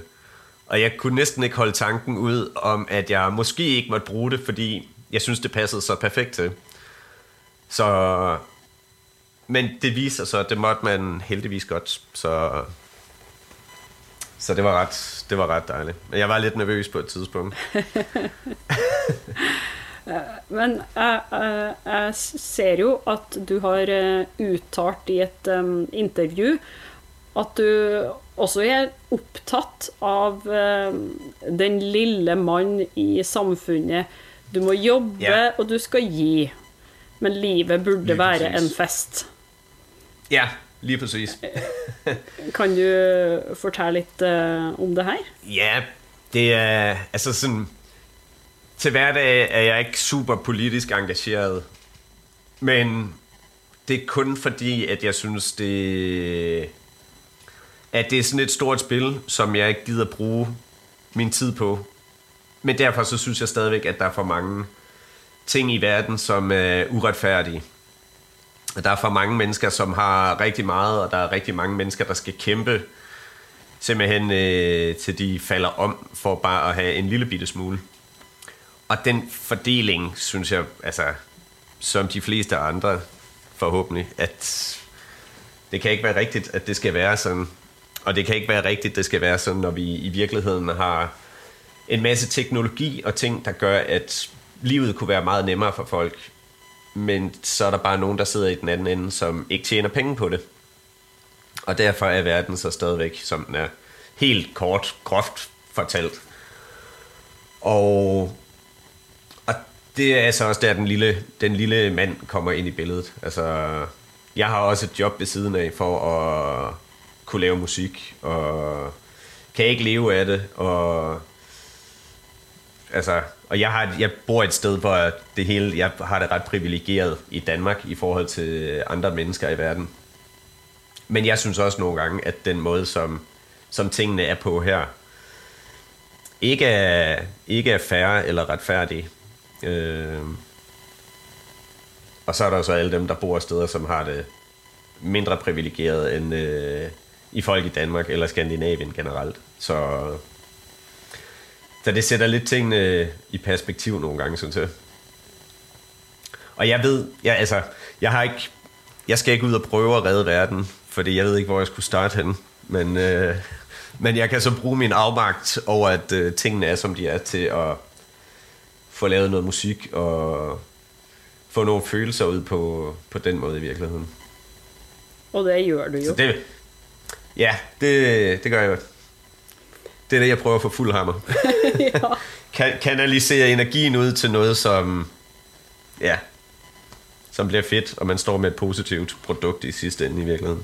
Og jeg kunne næsten ikke holde tanken ud om, at jeg måske ikke måtte bruge det, fordi jeg synes, det passede så perfekt til. Så... Men det viser sig, at det måtte man heldigvis godt. Så, så det var ret, det var ret dejligt. Men jeg var lidt nervøs på et tidspunkt. Men jeg, jeg, jeg ser jo at du har eh, uttalt i et um, intervju at du også er optaget av um, den lille mand i samfundet. Du må jobbe, yeah. og du skal gi. Men livet burde lige være en fest. Ja, lige præcis. kan du fortælle lidt uh, om det her? Ja, det er altså sådan til hverdag er jeg ikke super politisk engageret, men det er kun fordi, at jeg synes, det, at det er sådan et stort spil, som jeg ikke gider bruge min tid på. Men derfor så synes jeg stadigvæk, at der er for mange ting i verden, som er uretfærdige. Der er for mange mennesker, som har rigtig meget, og der er rigtig mange mennesker, der skal kæmpe simpelthen øh, til de falder om for bare at have en lille bitte smule. Og den fordeling, synes jeg, altså, som de fleste andre forhåbentlig, at det kan ikke være rigtigt, at det skal være sådan. Og det kan ikke være rigtigt, det skal være sådan, når vi i virkeligheden har en masse teknologi og ting, der gør, at livet kunne være meget nemmere for folk. Men så er der bare nogen, der sidder i den anden ende, som ikke tjener penge på det. Og derfor er verden så stadigvæk, som den er. Helt kort, groft fortalt. Og det er altså også der, den lille, den lille mand kommer ind i billedet. Altså, jeg har også et job ved siden af for at kunne lave musik, og kan ikke leve af det, og altså, og jeg, har, jeg bor et sted, hvor det hele, jeg har det ret privilegeret i Danmark i forhold til andre mennesker i verden. Men jeg synes også nogle gange, at den måde, som, som tingene er på her, ikke er, ikke er færre eller retfærdig. Øh, og så er der så alle dem, der bor steder, som har det mindre privilegeret end øh, i folk i Danmark eller Skandinavien generelt. Så, så det sætter lidt tingene i perspektiv nogle gange, synes jeg. Og jeg ved, jeg, altså, jeg har ikke, jeg skal ikke ud og prøve at redde verden, fordi jeg ved ikke, hvor jeg skulle starte hen. Men, øh, men jeg kan så bruge min afmagt over, at øh, tingene er, som de er, til at få lavet noget musik og få nogle følelser ud på, på den måde i virkeligheden. Og det gør du jo. Så det, ja, det, det gør jeg. Det er det, jeg prøver at få fuld hammer. ja. kan, kanalisere energien ud til noget, som, ja, som bliver fedt, og man står med et positivt produkt i sidste ende i virkeligheden.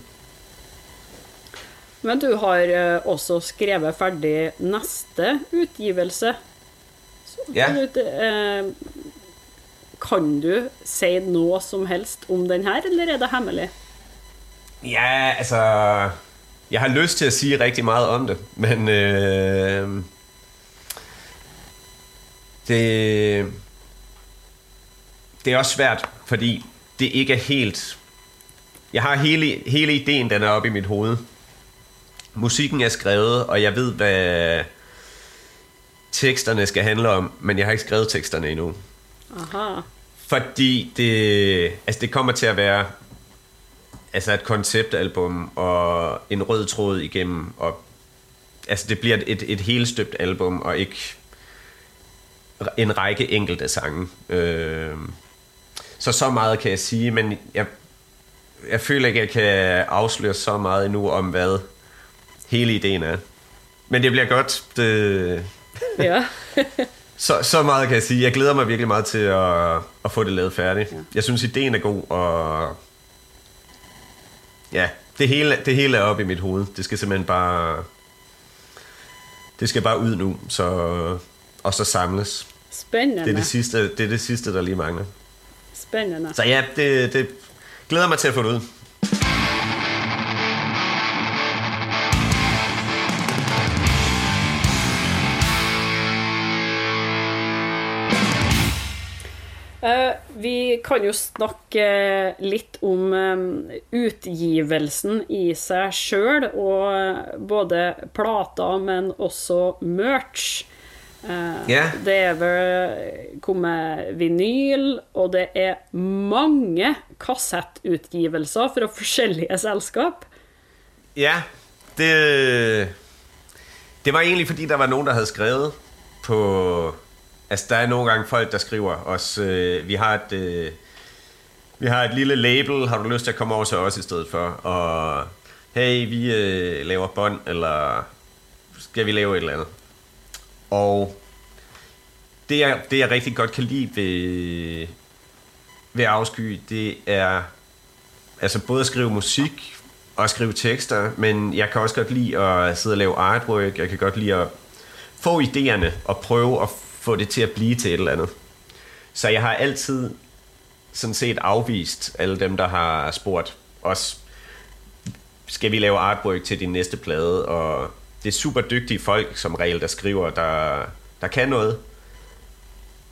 Men du har uh, også skrevet færdig næste udgivelse. Ja. Uh, kan du sige noget som helst om den her, eller er det hemmelig? Ja, altså... Jeg har lyst til at sige rigtig meget om det, men... Øh, det, det er også svært, fordi det ikke er helt... Jeg har hele, hele ideen, den er oppe i mit hoved. Musikken er skrevet, og jeg ved, hvad teksterne skal handle om, men jeg har ikke skrevet teksterne endnu. Aha. Fordi det, altså det kommer til at være altså et konceptalbum og en rød tråd igennem. Og, altså det bliver et, et helt støbt album, og ikke en række enkelte sange. Øh, så så meget kan jeg sige, men jeg, jeg føler ikke, jeg kan afsløre så meget endnu om, hvad hele ideen er. Men det bliver godt. Det, ja. så, så meget kan jeg sige. Jeg glæder mig virkelig meget til at, at få det lavet færdigt. Ja. Jeg synes, ideen er god, og ja, det hele, det hele er oppe i mit hoved. Det skal simpelthen bare... Det skal bare ud nu, så, og så samles. Spændende. Det er det sidste, det er det sidste der lige mangler. Spændende. Så ja, det, det glæder mig til at få det ud. vi kan jo snakke litt om um, utgivelsen i seg sjøl, og både plater, men også merch. Yeah. Det er vel kommet vinyl, og det er mange kassettutgivelser fra forskjellige selskap. Ja, det, det var egentlig fordi, der var nogen, der havde skrevet på Altså, der er nogle gange folk, der skriver os, øh, vi har et... Øh, vi har et lille label, har du lyst til at komme over til os i stedet for? Og hey, vi øh, laver bånd, eller skal vi lave et eller andet? Og det jeg, det jeg rigtig godt kan lide ved, ved Afsky, det er altså både at skrive musik og skrive tekster, men jeg kan også godt lide at sidde og lave artwork, jeg kan godt lide at få idéerne og prøve at få det til at blive til et eller andet. Så jeg har altid sådan set afvist alle dem, der har spurgt os, skal vi lave artwork til din næste plade, og det er super dygtige folk som regel, der skriver, der, der kan noget.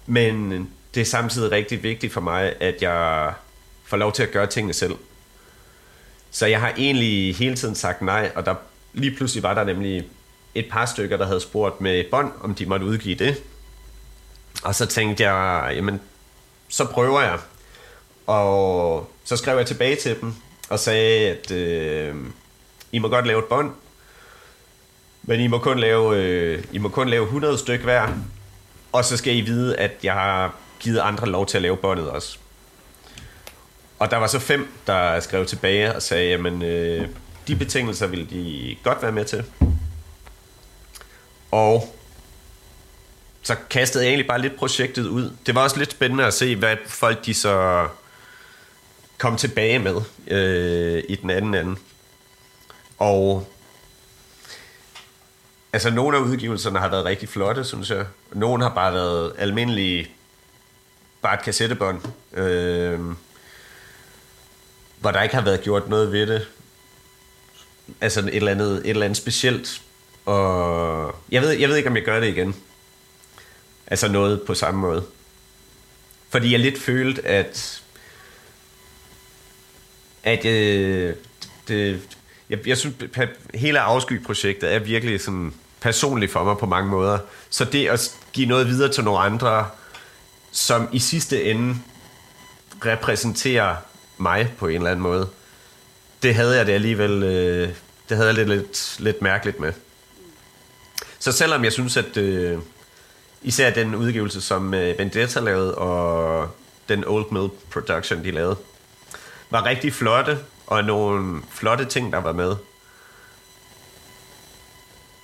Men det er samtidig rigtig vigtigt for mig, at jeg får lov til at gøre tingene selv. Så jeg har egentlig hele tiden sagt nej, og der lige pludselig var der nemlig et par stykker, der havde spurgt med bånd, om de måtte udgive det. Og så tænkte jeg, jamen, så prøver jeg. Og så skrev jeg tilbage til dem og sagde, at øh, I må godt lave et bånd, men I må kun lave, øh, I må kun lave 100 styk hver, og så skal I vide, at jeg har givet andre lov til at lave båndet også. Og der var så fem, der skrev tilbage og sagde, jamen, øh, de betingelser ville de godt være med til. Og så kastede jeg egentlig bare lidt projektet ud. Det var også lidt spændende at se, hvad folk de så kom tilbage med øh, i den anden ende. Og altså nogle af udgivelserne har været rigtig flotte, synes jeg. Nogle har bare været almindelige, bare et kassettebånd, øh, hvor der ikke har været gjort noget ved det. Altså et eller andet, et eller andet specielt. Og jeg ved, jeg ved ikke, om jeg gør det igen. Altså noget på samme måde. Fordi jeg lidt følte, at at øh, det, jeg, jeg synes, at hele afsky-projektet er virkelig sådan personligt for mig på mange måder. Så det at give noget videre til nogle andre, som i sidste ende repræsenterer mig på en eller anden måde, det havde jeg det alligevel, øh, det havde jeg lidt, lidt, lidt mærkeligt med. Så selvom jeg synes, at øh, især den udgivelse, som øh, Vendetta lavede, og den Old Mill Production, de lavede, var rigtig flotte, og nogle flotte ting, der var med.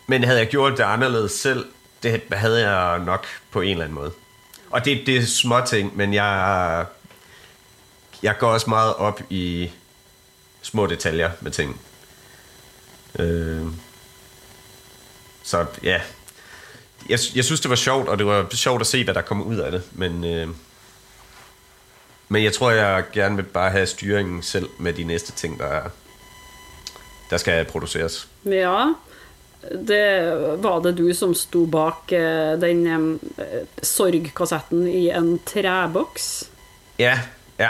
Men havde jeg gjort det anderledes selv, det havde jeg nok på en eller anden måde. Og det, det er små ting, men jeg, jeg går også meget op i små detaljer med ting. Øh, så ja, jeg, jeg synes, det var sjovt, og det var sjovt at se, hvad der kom ud af det. Men, øh, men jeg tror, jeg gerne vil bare have styringen selv med de næste ting, der, er, der skal produceres. Ja, det var det du som stod bak eh, den um, sorgkassetten i en træboks. Ja, ja.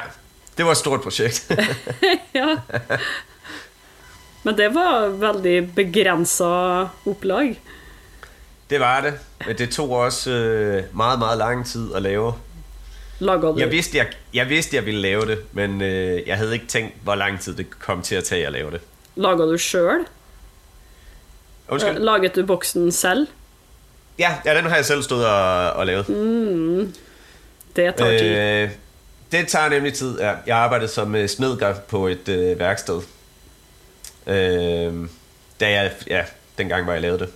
Det var et stort projekt. ja. Men det var veldig begrænset oplag. Det var det, men det tog også øh, meget, meget lang tid at lave. Du? Jeg vidste, jeg, jeg vidste, jeg ville lave det, men øh, jeg havde ikke tænkt, hvor lang tid det kom til at tage at lave det. Lager du selv? Undskyld? Laget du boksen selv? Ja, ja, den har jeg selv stået og, og lavet. Mm, det tager tid. Øh, det tager nemlig tid, ja. Jeg arbejdede som øh, på et øh, værksted. Øh, da jeg, ja, dengang var jeg lavede det.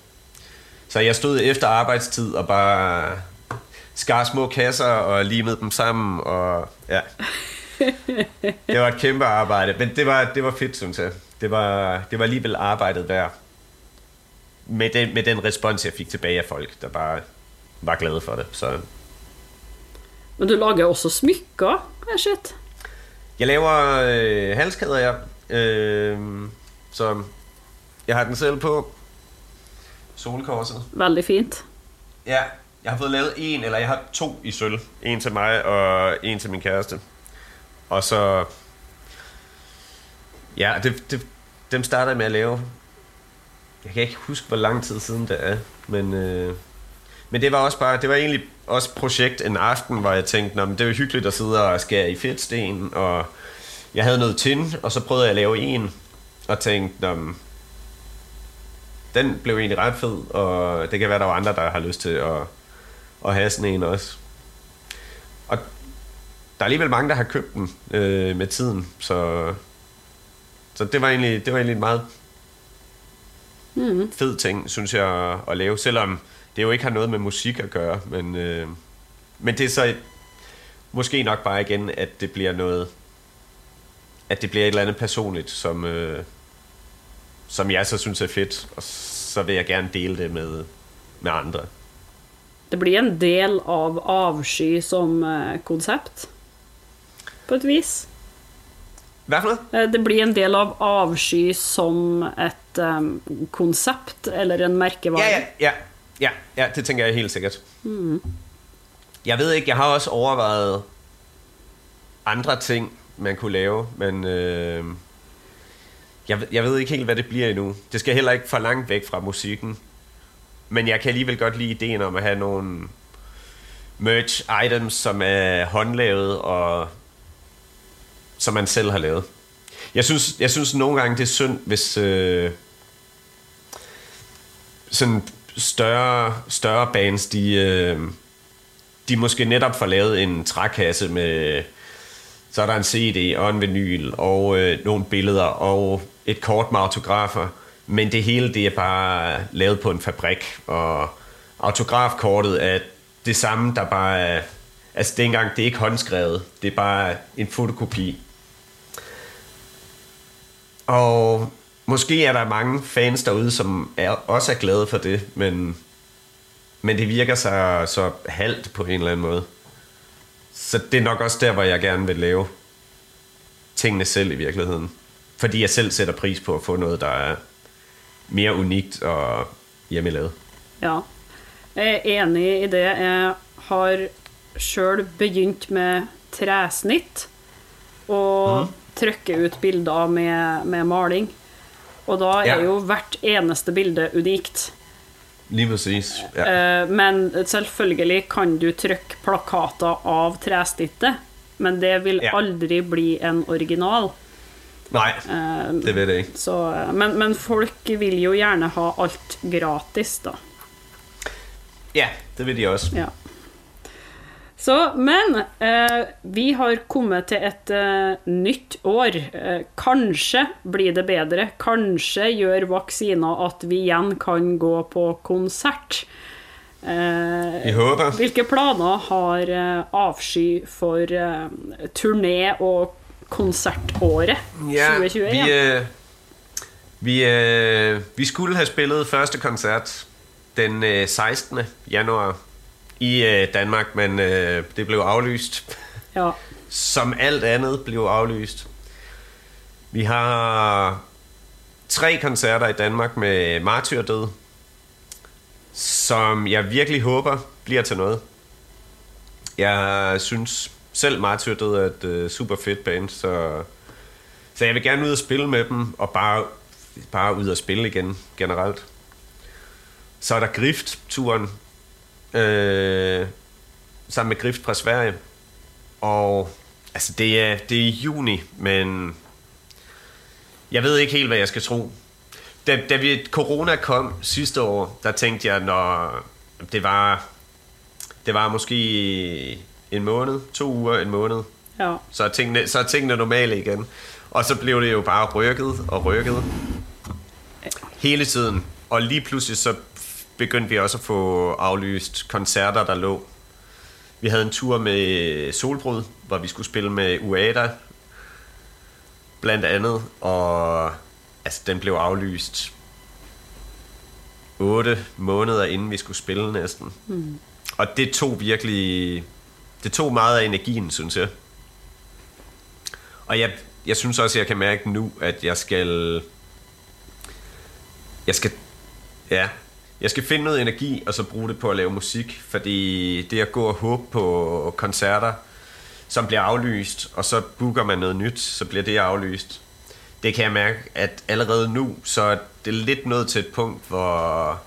Så jeg stod efter arbejdstid og bare skar små kasser og limede dem sammen, og ja. Det var et kæmpe arbejde, men det var, det var fedt, synes jeg. Det var, det var alligevel arbejdet værd. Med den, med den respons, jeg fik tilbage af folk, der bare var glade for det. Så Men du lager også smykker, jeg set. jeg laver øh, halskæder, ja. Øh, så jeg har den selv på. Solkorset. Veldig fint. Ja, jeg har fået lavet en, eller jeg har to i sølv. En til mig og en til min kæreste. Og så... Ja, det, det, dem starter jeg med at lave. Jeg kan ikke huske, hvor lang tid siden det er, men... Øh, men det var også bare, det var egentlig også projekt en aften, hvor jeg tænkte, men det var hyggeligt at sidde og skære i fedtsten, og jeg havde noget tin, og så prøvede jeg at lave en, og tænkte, men den blev egentlig ret fed, og det kan være, der var andre, der har lyst til at, at have sådan en også. Og der er alligevel mange, der har købt den øh, med tiden, så, så det var egentlig, det var egentlig en meget Mm. fed ting, synes jeg, at, at lave, selvom det jo ikke har noget med musik at gøre, men, øh, men det er så måske nok bare igen, at det bliver noget, at det bliver et eller andet personligt, som, øh, som jeg så synes er fedt, og så vil jeg gerne dele det med, med andre. Det blir en del av avsky som eh, konsept, på et vis. Hvad for? Eh, Det blir en del av avsky som et konsept eller en merkevare. Ja, ja, ja, ja, ja, det tænker jeg helt sikkert. Mm. Jeg ved ikke, jeg har også overvejet andre ting, man kunne lave, men øh, jeg, jeg ved ikke helt, hvad det bliver endnu. Det skal heller ikke for langt væk fra musikken. Men jeg kan alligevel godt lide ideen om at have nogle merch items, som er håndlavet og som man selv har lavet. Jeg synes, jeg synes nogle gange, det er synd, hvis øh, sådan større, større bands, de, øh, de måske netop får lavet en trækasse med, så er der en CD og en vinyl og øh, nogle billeder og et kort med autografer, men det hele det er bare lavet på en fabrik, og autografkortet er det samme, der bare er... Altså, det er, engang, det er ikke håndskrevet. Det er bare en fotokopi. Og måske er der mange fans derude, som er, også er glade for det, men, men det virker så, så halvt på en eller anden måde. Så det er nok også der, hvor jeg gerne vil lave tingene selv i virkeligheden. Fordi jeg selv sætter pris på at få noget, der er mere unikt og hjemmelavet. Ja. Jeg er enig i det. Jeg har sjøl begynt med tresnitt og Mhm. trykke ut bilder med, med maling. Og da er Ja. jo hvert eneste bilde unikt. Lige præcis. Ja. Eh, Men selvfølgelig kan du trykke plakater av tresnittet, men det vil Ja. aldri bli en original. Nej, Eh, det ved jeg ikke. Så, men, men folk vil jo gjerne ha alt gratis, da. Ja, det vil de også. Ja. Så, men eh, vi har kommet til et eh, nytt år. Eh, kanskje blir det bedre. Kanskje gjør vaksina at vi igjen kan gå på konsert. Eh, Vi håber. hvilke planer har eh, Avsky for eh, turné- og konsertåret Ja, 2021? vi, øh, vi, øh, vi skulle have spillet første koncert den øh, 16. januar i øh, Danmark, men øh, det blev aflyst. Ja. Som alt andet blev aflyst. Vi har tre koncerter i Danmark med Martyrdød, som jeg virkelig håber bliver til noget. Jeg synes selv Martyrdød er et øh, super fedt band, så, så jeg vil gerne ud og spille med dem, og bare, bare ud og spille igen generelt. Så er der Grift-turen, øh, sammen med Grift fra Sverige. Og altså det er, det er i juni, men jeg ved ikke helt, hvad jeg skal tro. Da, da vi, corona kom sidste år, der tænkte jeg, når det var, det var måske en måned, to uger, en måned, ja. så er tingene, så er tingene normale igen. Og så blev det jo bare rykket og rykket hele tiden. Og lige pludselig så begyndte vi også at få aflyst koncerter, der lå. Vi havde en tur med Solbrud, hvor vi skulle spille med Uada, blandt andet. Og altså, den blev aflyst 8 måneder inden vi skulle spille næsten. Mm. Og det tog virkelig... Det tog meget af energien, synes jeg. Og jeg, jeg synes også, at jeg kan mærke nu, at jeg skal... Jeg skal... Ja, jeg skal finde noget energi, og så bruge det på at lave musik, fordi det at gå og håbe på koncerter, som bliver aflyst, og så booker man noget nyt, så bliver det aflyst. Det kan jeg mærke, at allerede nu, så er det lidt nået til et punkt, hvor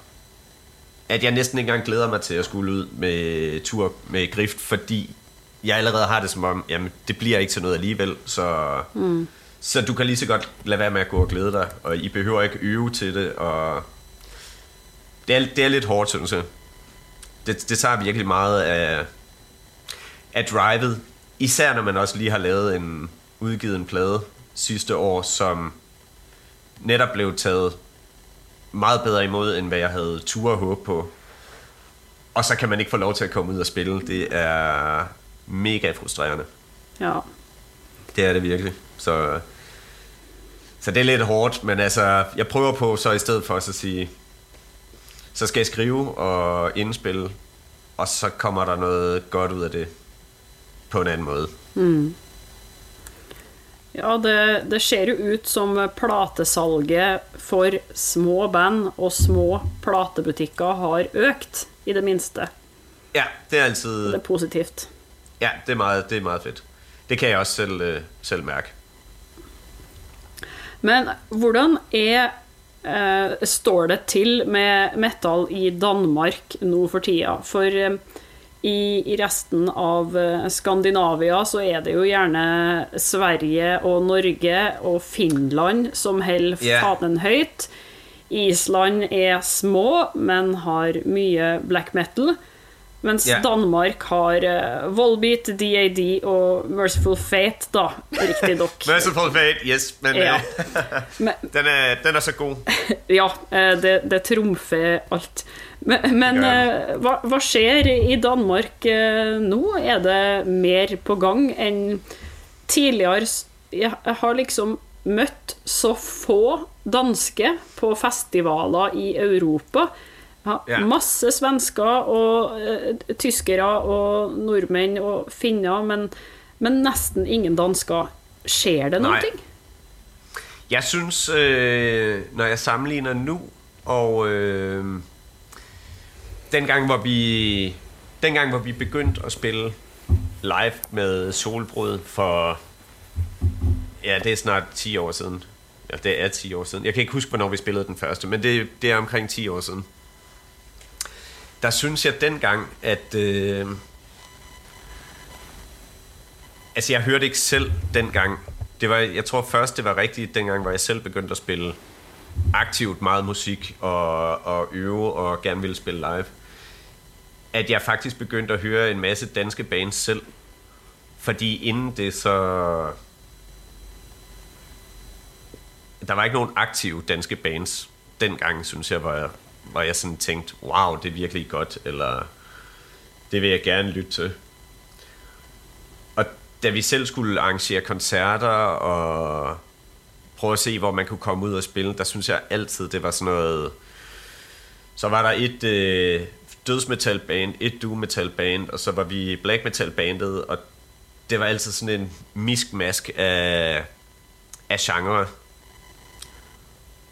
at jeg næsten ikke engang glæder mig til at skulle ud med tur med Grift, fordi jeg allerede har det som om, jamen det bliver ikke til noget alligevel, så, mm. så du kan lige så godt lade være med at gå og glæde dig, og I behøver ikke øve til det, og det er, det er lidt hårdt, synes jeg. Det, det tager virkelig meget af, af drivet, især når man også lige har lavet en udgivet en plade sidste år, som netop blev taget meget bedre imod, end hvad jeg havde tur og håb på. Og så kan man ikke få lov til at komme ud og spille. Det er mega frustrerende. ja. Det er det virkelig. Så, så det er lidt hårdt, men altså, jeg prøver på så i stedet for at sige, så skal jeg skrive og indspille, og så kommer der noget godt ud af det på en anden måde. Ja, det, det ser jo ut som platesalget for små band og små platebutikker har økt, i det minste. Ja, det er altid, Det er positivt. ja, det er meget, det er meget fedt. Det kan jeg også selv, øh, selv mærke. Men hvordan er eh, står det til med metal i Danmark nå for tida? For eh, i, i resten av eh, Skandinavia så er det jo gjerne Sverige og Norge og Finland som holder Ja. fanen høyt. Island er små, men har mye black metal. Mens Ja. Danmark har uh, Volbeat, DAD og Merciful Fate, da, riktignok. Merciful Fate, yes, men Ja. Men, den, er, den er så god. ja, eh, det, det trumfer alt. Men, men eh, hva, hva skjer i Danmark eh, nå? Er det mer på gang enn tidligere? Jeg har liksom møtt så få danske på festivaler i Europa. Ja. Masse svensker og eh, tyskere og nordmenn og finner, men, men nesten ingen dansker. Skjer det noe? Jeg synes, øh, når jeg sammenligner nu og dengang, hvor vi dengang, hvor vi begyndte at spille live med Solbrød for ja, det er snart 10 år siden. Ja, det er 10 år siden. Jeg kan ikke huske, hvornår vi spillede den første, men det, det er omkring 10 år siden. Der synes jeg dengang, at øh, Altså, jeg hørte ikke selv dengang. Det var, jeg tror først, det var rigtigt dengang, hvor jeg selv begyndte at spille aktivt meget musik og, og øve og gerne ville spille live. At jeg faktisk begyndte at høre en masse danske bands selv. Fordi inden det så... Der var ikke nogen aktive danske bands dengang, synes jeg, hvor jeg, hvor jeg sådan tænkte, wow, det er virkelig godt, eller det vil jeg gerne lytte til. Og da vi selv skulle arrangere koncerter og prøve at se, hvor man kunne komme ud og spille, der synes jeg altid, det var sådan noget... Så var der et øh, dødsmetalband, et doom metal band, og så var vi black metal bandet, og det var altid sådan en miskmask af, af genre.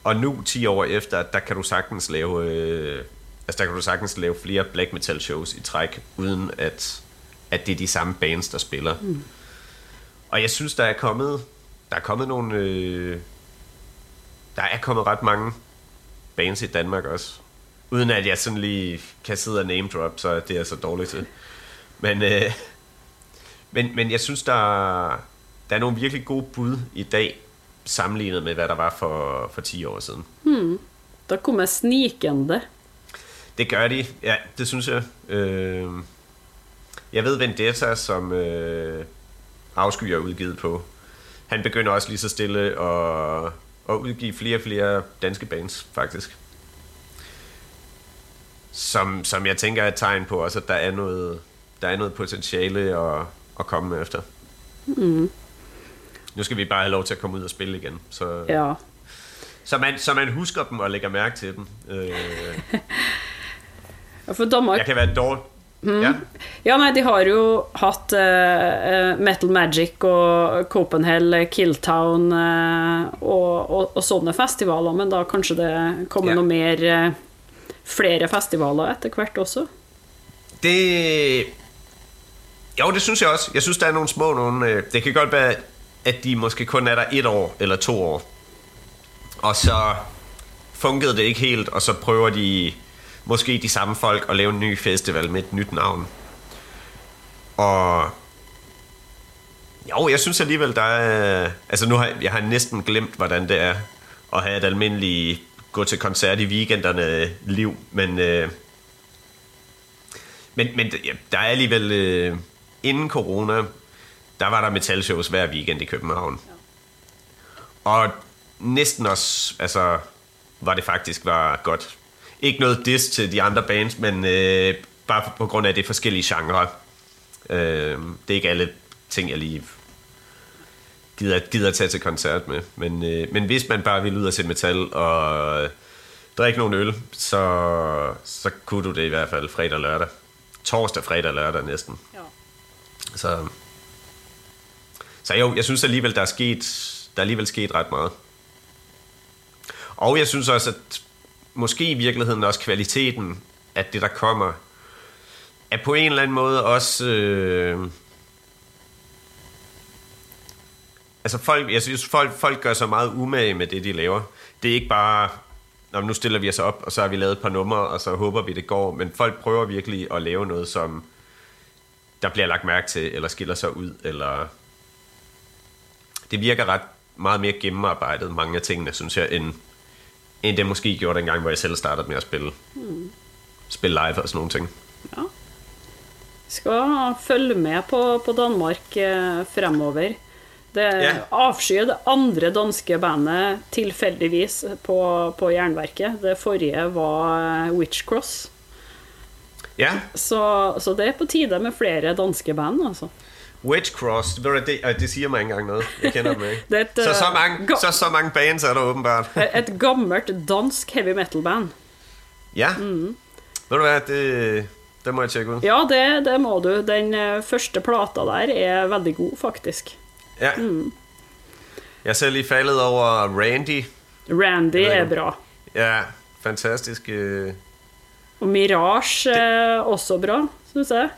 Og nu, 10 år efter, der kan du sagtens lave, øh, altså der kan du sagtens lave flere black metal shows i træk, uden at, at det er de samme bands, der spiller. Mm. Og jeg synes, der er kommet, der er kommet nogle, øh, der er kommet ret mange bands i Danmark også. Uden at jeg sådan lige kan sidde og name drop, så det er jeg så dårligt til. Men, øh, men, men jeg synes, der, der er nogle virkelig gode bud i dag, sammenlignet med, hvad der var for, for 10 år siden. Der kommer snikende. Det gør de, ja, det synes jeg. Øh, jeg ved, Vendetta, som øh, Afsky er udgivet på, han begynder også lige så stille at, at udgive flere og flere danske bands, faktisk. Som, som jeg tænker er et tegn på også, at der er noget, der er noget potentiale at, at komme efter. Mm. Nu skal vi bare have lov til at komme ud og spille igen, så, Ja. så, man, så man husker dem og lægger mærke til dem. Øh, For Danmark jeg kan være dårlig. Ja. Ja, nei, de har jo hatt eh, eh, Metal Magic og Copenhagen, Killtown eh, og, og, og sånne festivaler, men da kanskje det kommer Ja. noe mer eh, Flere festivaler etter hvert også? Det... Jo, det synes jeg også. Jeg synes, der er nogle små nogle... Øh, det kan godt være, at de måske kun er der et år eller to år. Og så funkede det ikke helt, og så prøver de måske de samme folk at lave en ny festival med et nyt navn. Og jo, jeg synes alligevel, der er... Altså nu har jeg, jeg har næsten glemt, hvordan det er at have et almindeligt gå til koncert i weekenderne liv, men... Øh, men, men ja, der er alligevel... Øh, inden corona, der var der metalshows hver weekend i København. Ja. Og næsten også, altså, var det faktisk var godt. Ikke noget diss til de andre bands, men øh, bare på, grund af det forskellige genrer. Øh, det er ikke alle ting, jeg lige gider, gider tage til koncert med. Men, øh, men hvis man bare vil ud og se metal og øh, drikke nogle øl, så, så kunne du det i hvert fald fredag og lørdag. Torsdag, fredag og lørdag næsten. Ja. Så, så jo, jeg synes alligevel, der er sket, der er alligevel sket ret meget. Og jeg synes også, at måske i virkeligheden også kvaliteten af det, der kommer, er på en eller anden måde også... Øh, altså folk, jeg synes, folk, folk gør så meget umage med det, de laver. Det er ikke bare, Nå, nu stiller vi os op, og så har vi lavet et par numre, og så håber vi, det går. Men folk prøver virkelig at lave noget, som der bliver lagt mærke til, eller skiller sig ud, eller... Det virker ret meget mere gennemarbejdet, mange af tingene, synes jeg, end, end det måske gjorde dengang, hvor jeg selv startede med at spille, mm. spille live og sådan nogle ting. Ja. Skal følge med på, på Danmark eh, fremover. Det Ja. avskyr det andre danske bandet tilfeldigvis på, på Jernverket. Det forrige var eh, Witchcross. Ja, Så, så det er på tide med flere danske band, altså. Witchcross, det, det siger ikke engang noget. Jeg kender dem ikke. Det er et, Så så øh, mange, så, så mange bands er der åbenbart. Et gammelt dansk heavy metal-band. Ja. Ved du hvad, det, det må jeg tjekke ud. Ja, det, det må du. Den eh, første plata der er veldig god, faktisk. Ja. Jeg er selv lige faldet over Randy. Randy er bra. Ja, fantastisk. øh. Og Mirage er også bra, syns jeg.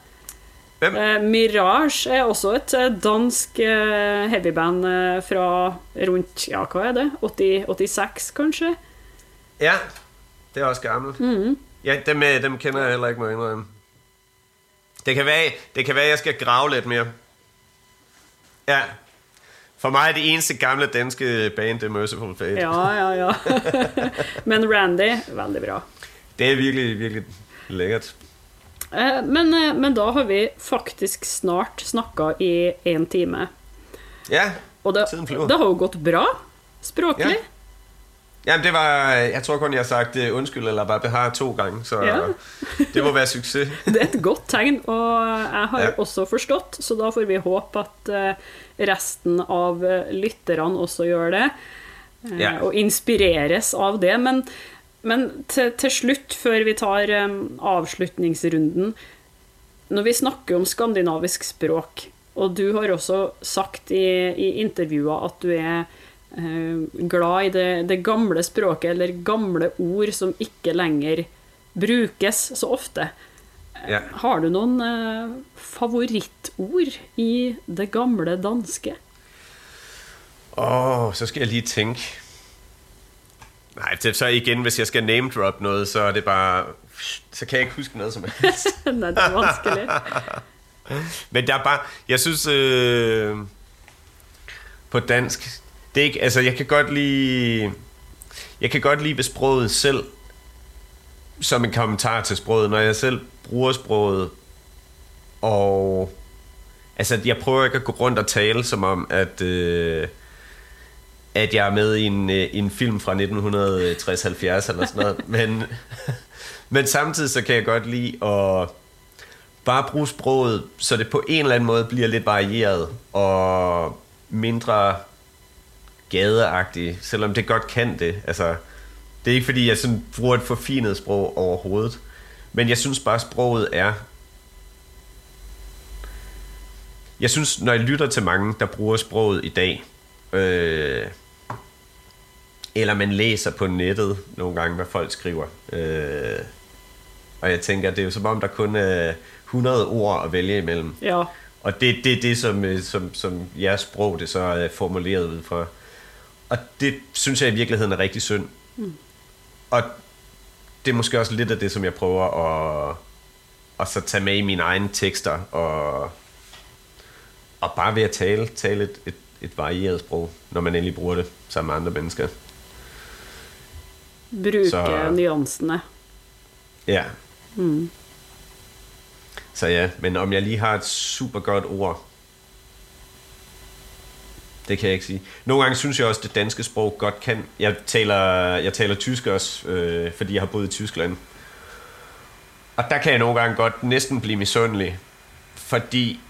Hvem? Eh, Mirage er også et eh, dansk eh, heavyband eh, fra rundt Ja, hva er det? 80, 86, kanskje? Ja, det er også gammelt. Mhm. Ja, dem, øh, dem kender jeg heller ikke, må jeg indrømme. Det kan, være, det kan være, jeg skal grave lidt mere. Ja. For mig er det eneste gamle danske band, det er Merciful Fate. Ja, ja, ja. Men Randy, veldig bra. Det er virkelig, virkelig lækkert. Eh, Men, eh, men da har vi faktisk snart snakka i én time. Ja, Og det, Tiden flyver. det har jo gått bra språklig. Ja. Jamen, det var... Jeg tror kun, jeg har sagt øh, undskyld eller bare behar to gange, så Ja. det må være succes. Det er et godt tegn, og jeg har Ja. også forstått, så da får vi håpe at resten av lytterne også gjør det, Ja. og inspireres av det. Men, men til, til slutt, før vi tar eh, avslutningsrunden Når vi snakker om skandinavisk språk, og du har også sagt i, i intervjuer at du er glad i det, det gamle språket, eller gamle ord som ikke lenger brukes så ofte. Ja. Har du noen eh, favorittord i det gamle danske? Åh, oh, så skal jeg lige tænke. Nej, det, så igen, hvis jeg skal name drop noget, så er det bare... Så kan jeg ikke huske noget som helst. Nei, det er vanskelig. Men der er bare... Jeg synes... Øh, på dansk... Det er ikke... Altså, jeg kan godt lide... Jeg kan godt lide ved sproget selv, som en kommentar til sproget, når jeg selv bruger sproget, og... Altså, jeg prøver ikke at gå rundt og tale som om, at... Øh, at jeg er med i en, øh, en film fra 1960-70 eller sådan noget. men, men samtidig så kan jeg godt lide at bare bruge sproget, så det på en eller anden måde bliver lidt varieret og mindre gadeagtigt, selvom det godt kan det. Altså, det er ikke fordi, jeg sådan bruger et forfinet sprog overhovedet, men jeg synes bare, sproget er... Jeg synes, når jeg lytter til mange, der bruger sproget i dag, øh, eller man læser på nettet nogle gange, hvad folk skriver, øh, og jeg tænker, det er jo som om, der kun er 100 ord at vælge imellem. Ja. Og det er det, det som, øh, som, som jeres sprog det så er formuleret ud fra. Og det synes jeg i virkeligheden er rigtig synd. Mm. Og det er måske også lidt af det, som jeg prøver at, at så tage med i mine egne tekster, og, og bare ved at tale, tale et, et, et varieret sprog, når man endelig bruger det sammen med andre mennesker. Bruke Så- nyansene. Ja. Mm. Så ja, men om jeg lige har et super godt ord, det kan jeg ikke sige. Nogle gange synes jeg også, at det danske sprog godt kan. Jeg taler, jeg taler tysk også, øh, fordi jeg har boet i Tyskland. Og der kan jeg nogle gange godt næsten blive misundelig, fordi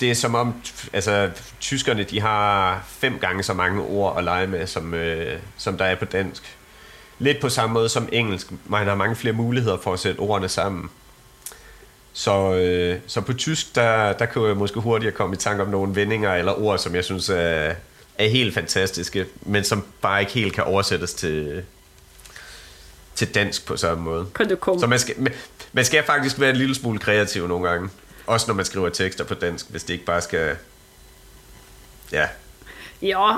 det er som om, altså tyskerne, de har fem gange så mange ord at lege med, som, øh, som der er på dansk. Lidt på samme måde som engelsk. Man har mange flere muligheder for at sætte ordene sammen. Så, øh, så på tysk, der, der kan jeg måske hurtigt komme i tanke om nogle vendinger eller ord, som jeg synes er, er helt fantastiske, men som bare ikke helt kan oversættes til, til dansk på samme måde. Kan du komme Så man skal, man- man skal faktisk være en lille smule kreativ nogle gange. Også når man skriver tekster på dansk, hvis det ikke bare skal... Ja, Ja,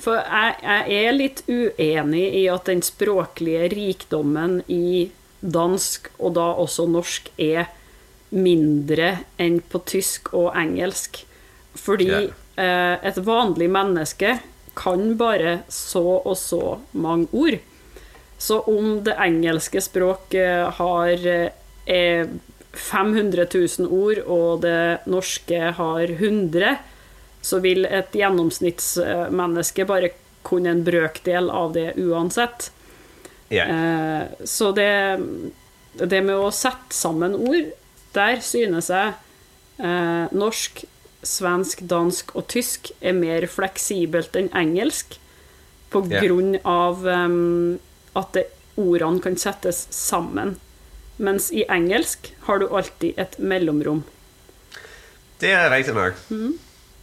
for jeg, jeg er litt uenig i at den språklige rikdommen i dansk, og da også norsk, er mindre enn på tysk og engelsk. Fordi Ja. eh, et vanlig menneske kan bare så og så mange ord. Så om det engelske språk eh, har eh, 500 000 ord, og det norske har 100, så vil et gjennomsnittsmenneske bare kunne en brøkdel av det uansett. Ja. Eh, så det, det med å sette sammen ord, der synes jeg eh, norsk, svensk, dansk og tysk er mer fleksibelt enn engelsk, på grunn av em, at det, ordene kan settes sammen. Mens i engelsk har du alltid et mellomrom. Det er rigtigt nok.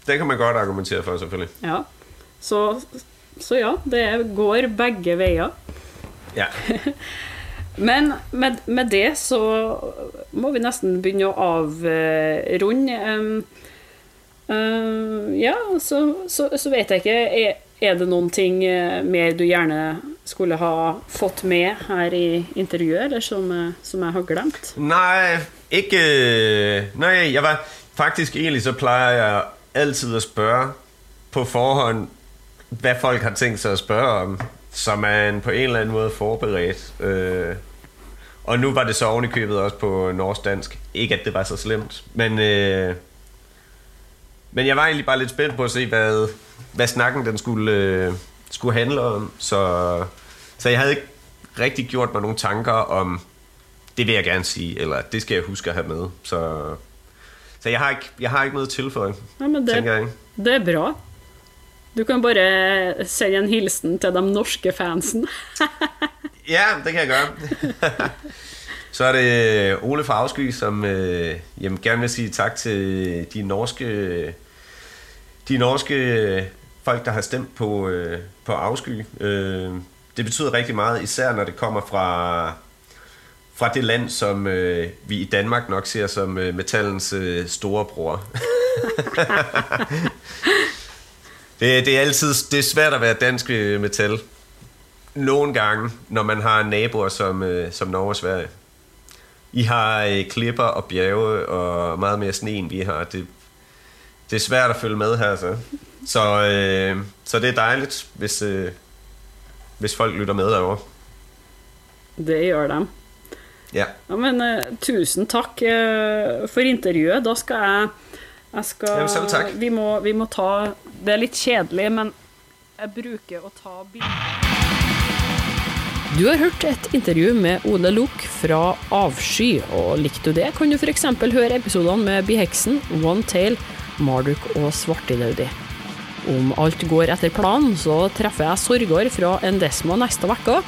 Det kan man godt argumentere for, selvfølgelig. Ja. Så, så ja, det går begge veier. Ja. Men med, med det så må vi nesten begynne å avrunde. Um, um, ja, så, så, så vet jeg ikke er, er det noen ting eh, mer du gjerne skulle ha fått med her i intervjuet, eller som, eh, som jeg har glemt? Nej, ikke... Nej, jeg var... Faktisk egentlig så plejer jeg altid at spørge på forhånd, hvad folk har tænkt sig at spørge om, så man på en eller anden måde forberedt. Øh, og nu var det så oven i købet også på norsk-dansk. Ikke at det var så slemt, men... Øh, men jeg var egentlig bare lidt spændt på at se, hvad, hvad snakken den skulle, øh, skulle handle om. Så, så jeg havde ikke rigtig gjort mig nogle tanker om, det vil jeg gerne sige, eller det skal jeg huske at have med. Så, så jeg, har ikke, jeg har ikke noget tilføje, Ja, men tænker det, jeg. det er bra. Du kan bare sende en hilsen til de norske fansen. Ja, det kan jeg gøre. Så er det Ole fra Afsky, som øh, jamen, gerne vil sige tak til de norske, de norske folk, der har stemt på, øh, på Afsky. Øh, det betyder rigtig meget, især når det kommer fra, fra det land, som øh, vi i Danmark nok ser som øh, metallens øh, storebror. det, det er altid det er svært at være dansk øh, metal. Nogle gange, når man har naboer som, øh, som Norge og Sverige. I har øh, klipper og bjerge og meget mere sne, end vi har. Det, det er svært at følge med her, så. Så, øh, så det er dejligt, hvis, øh, hvis folk lytter med derovre. Det gjør de. Ja. Ja, men eh, tusen takk eh, for intervjuet. Da skal jeg, jeg skal, Ja, men selv takk. Vi må, vi må ta det er litt kjedelig, men jeg bruker å ta bilder Du har hørt et intervju med Ole Luck fra Avsky, og likte du det, kan du f.eks. høre episodene med Biheksen, One Tail, Marduk og Svartidaudi. Om alt går etter planen, så treffer jeg Sorgård fra Endesma neste uke.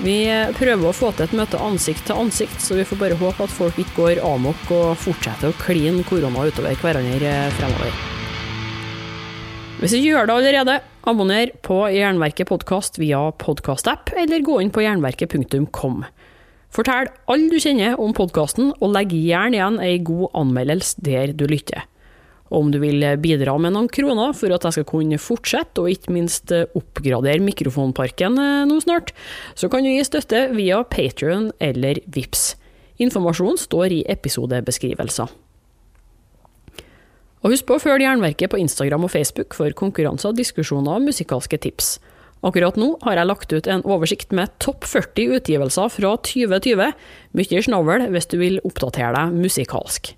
Vi prøver å få til et møte ansikt til ansikt, så vi får bare håpe at folk ikke går amok og fortsetter å kline korona utover hverandre fremover. Hvis du gjør det allerede, abonner på Jernverket podkast via podkastapp, eller gå inn på jernverket.kom. Fortell alle du kjenner om podkasten, og legg gjerne igjen ei god anmeldelse der du lytter. Og om du vil bidra med noen kroner for at jeg skal kunne fortsette, og ikke minst oppgradere mikrofonparken eh, nå snart, så kan du gi støtte via Patrion eller Vips. Informasjon står i episodebeskrivelser. Og husk på å følge Jernverket på Instagram og Facebook for konkurranser, diskusjoner og musikalske tips. Akkurat nå har jeg lagt ut en oversikt med topp 40 utgivelser fra 2020. Mye snavl hvis du vil oppdatere deg musikalsk.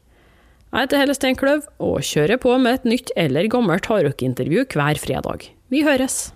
Jeg heter Helle Steinkløv og kjører på med et nytt eller gammelt hardrockintervju hver fredag. Vi høres!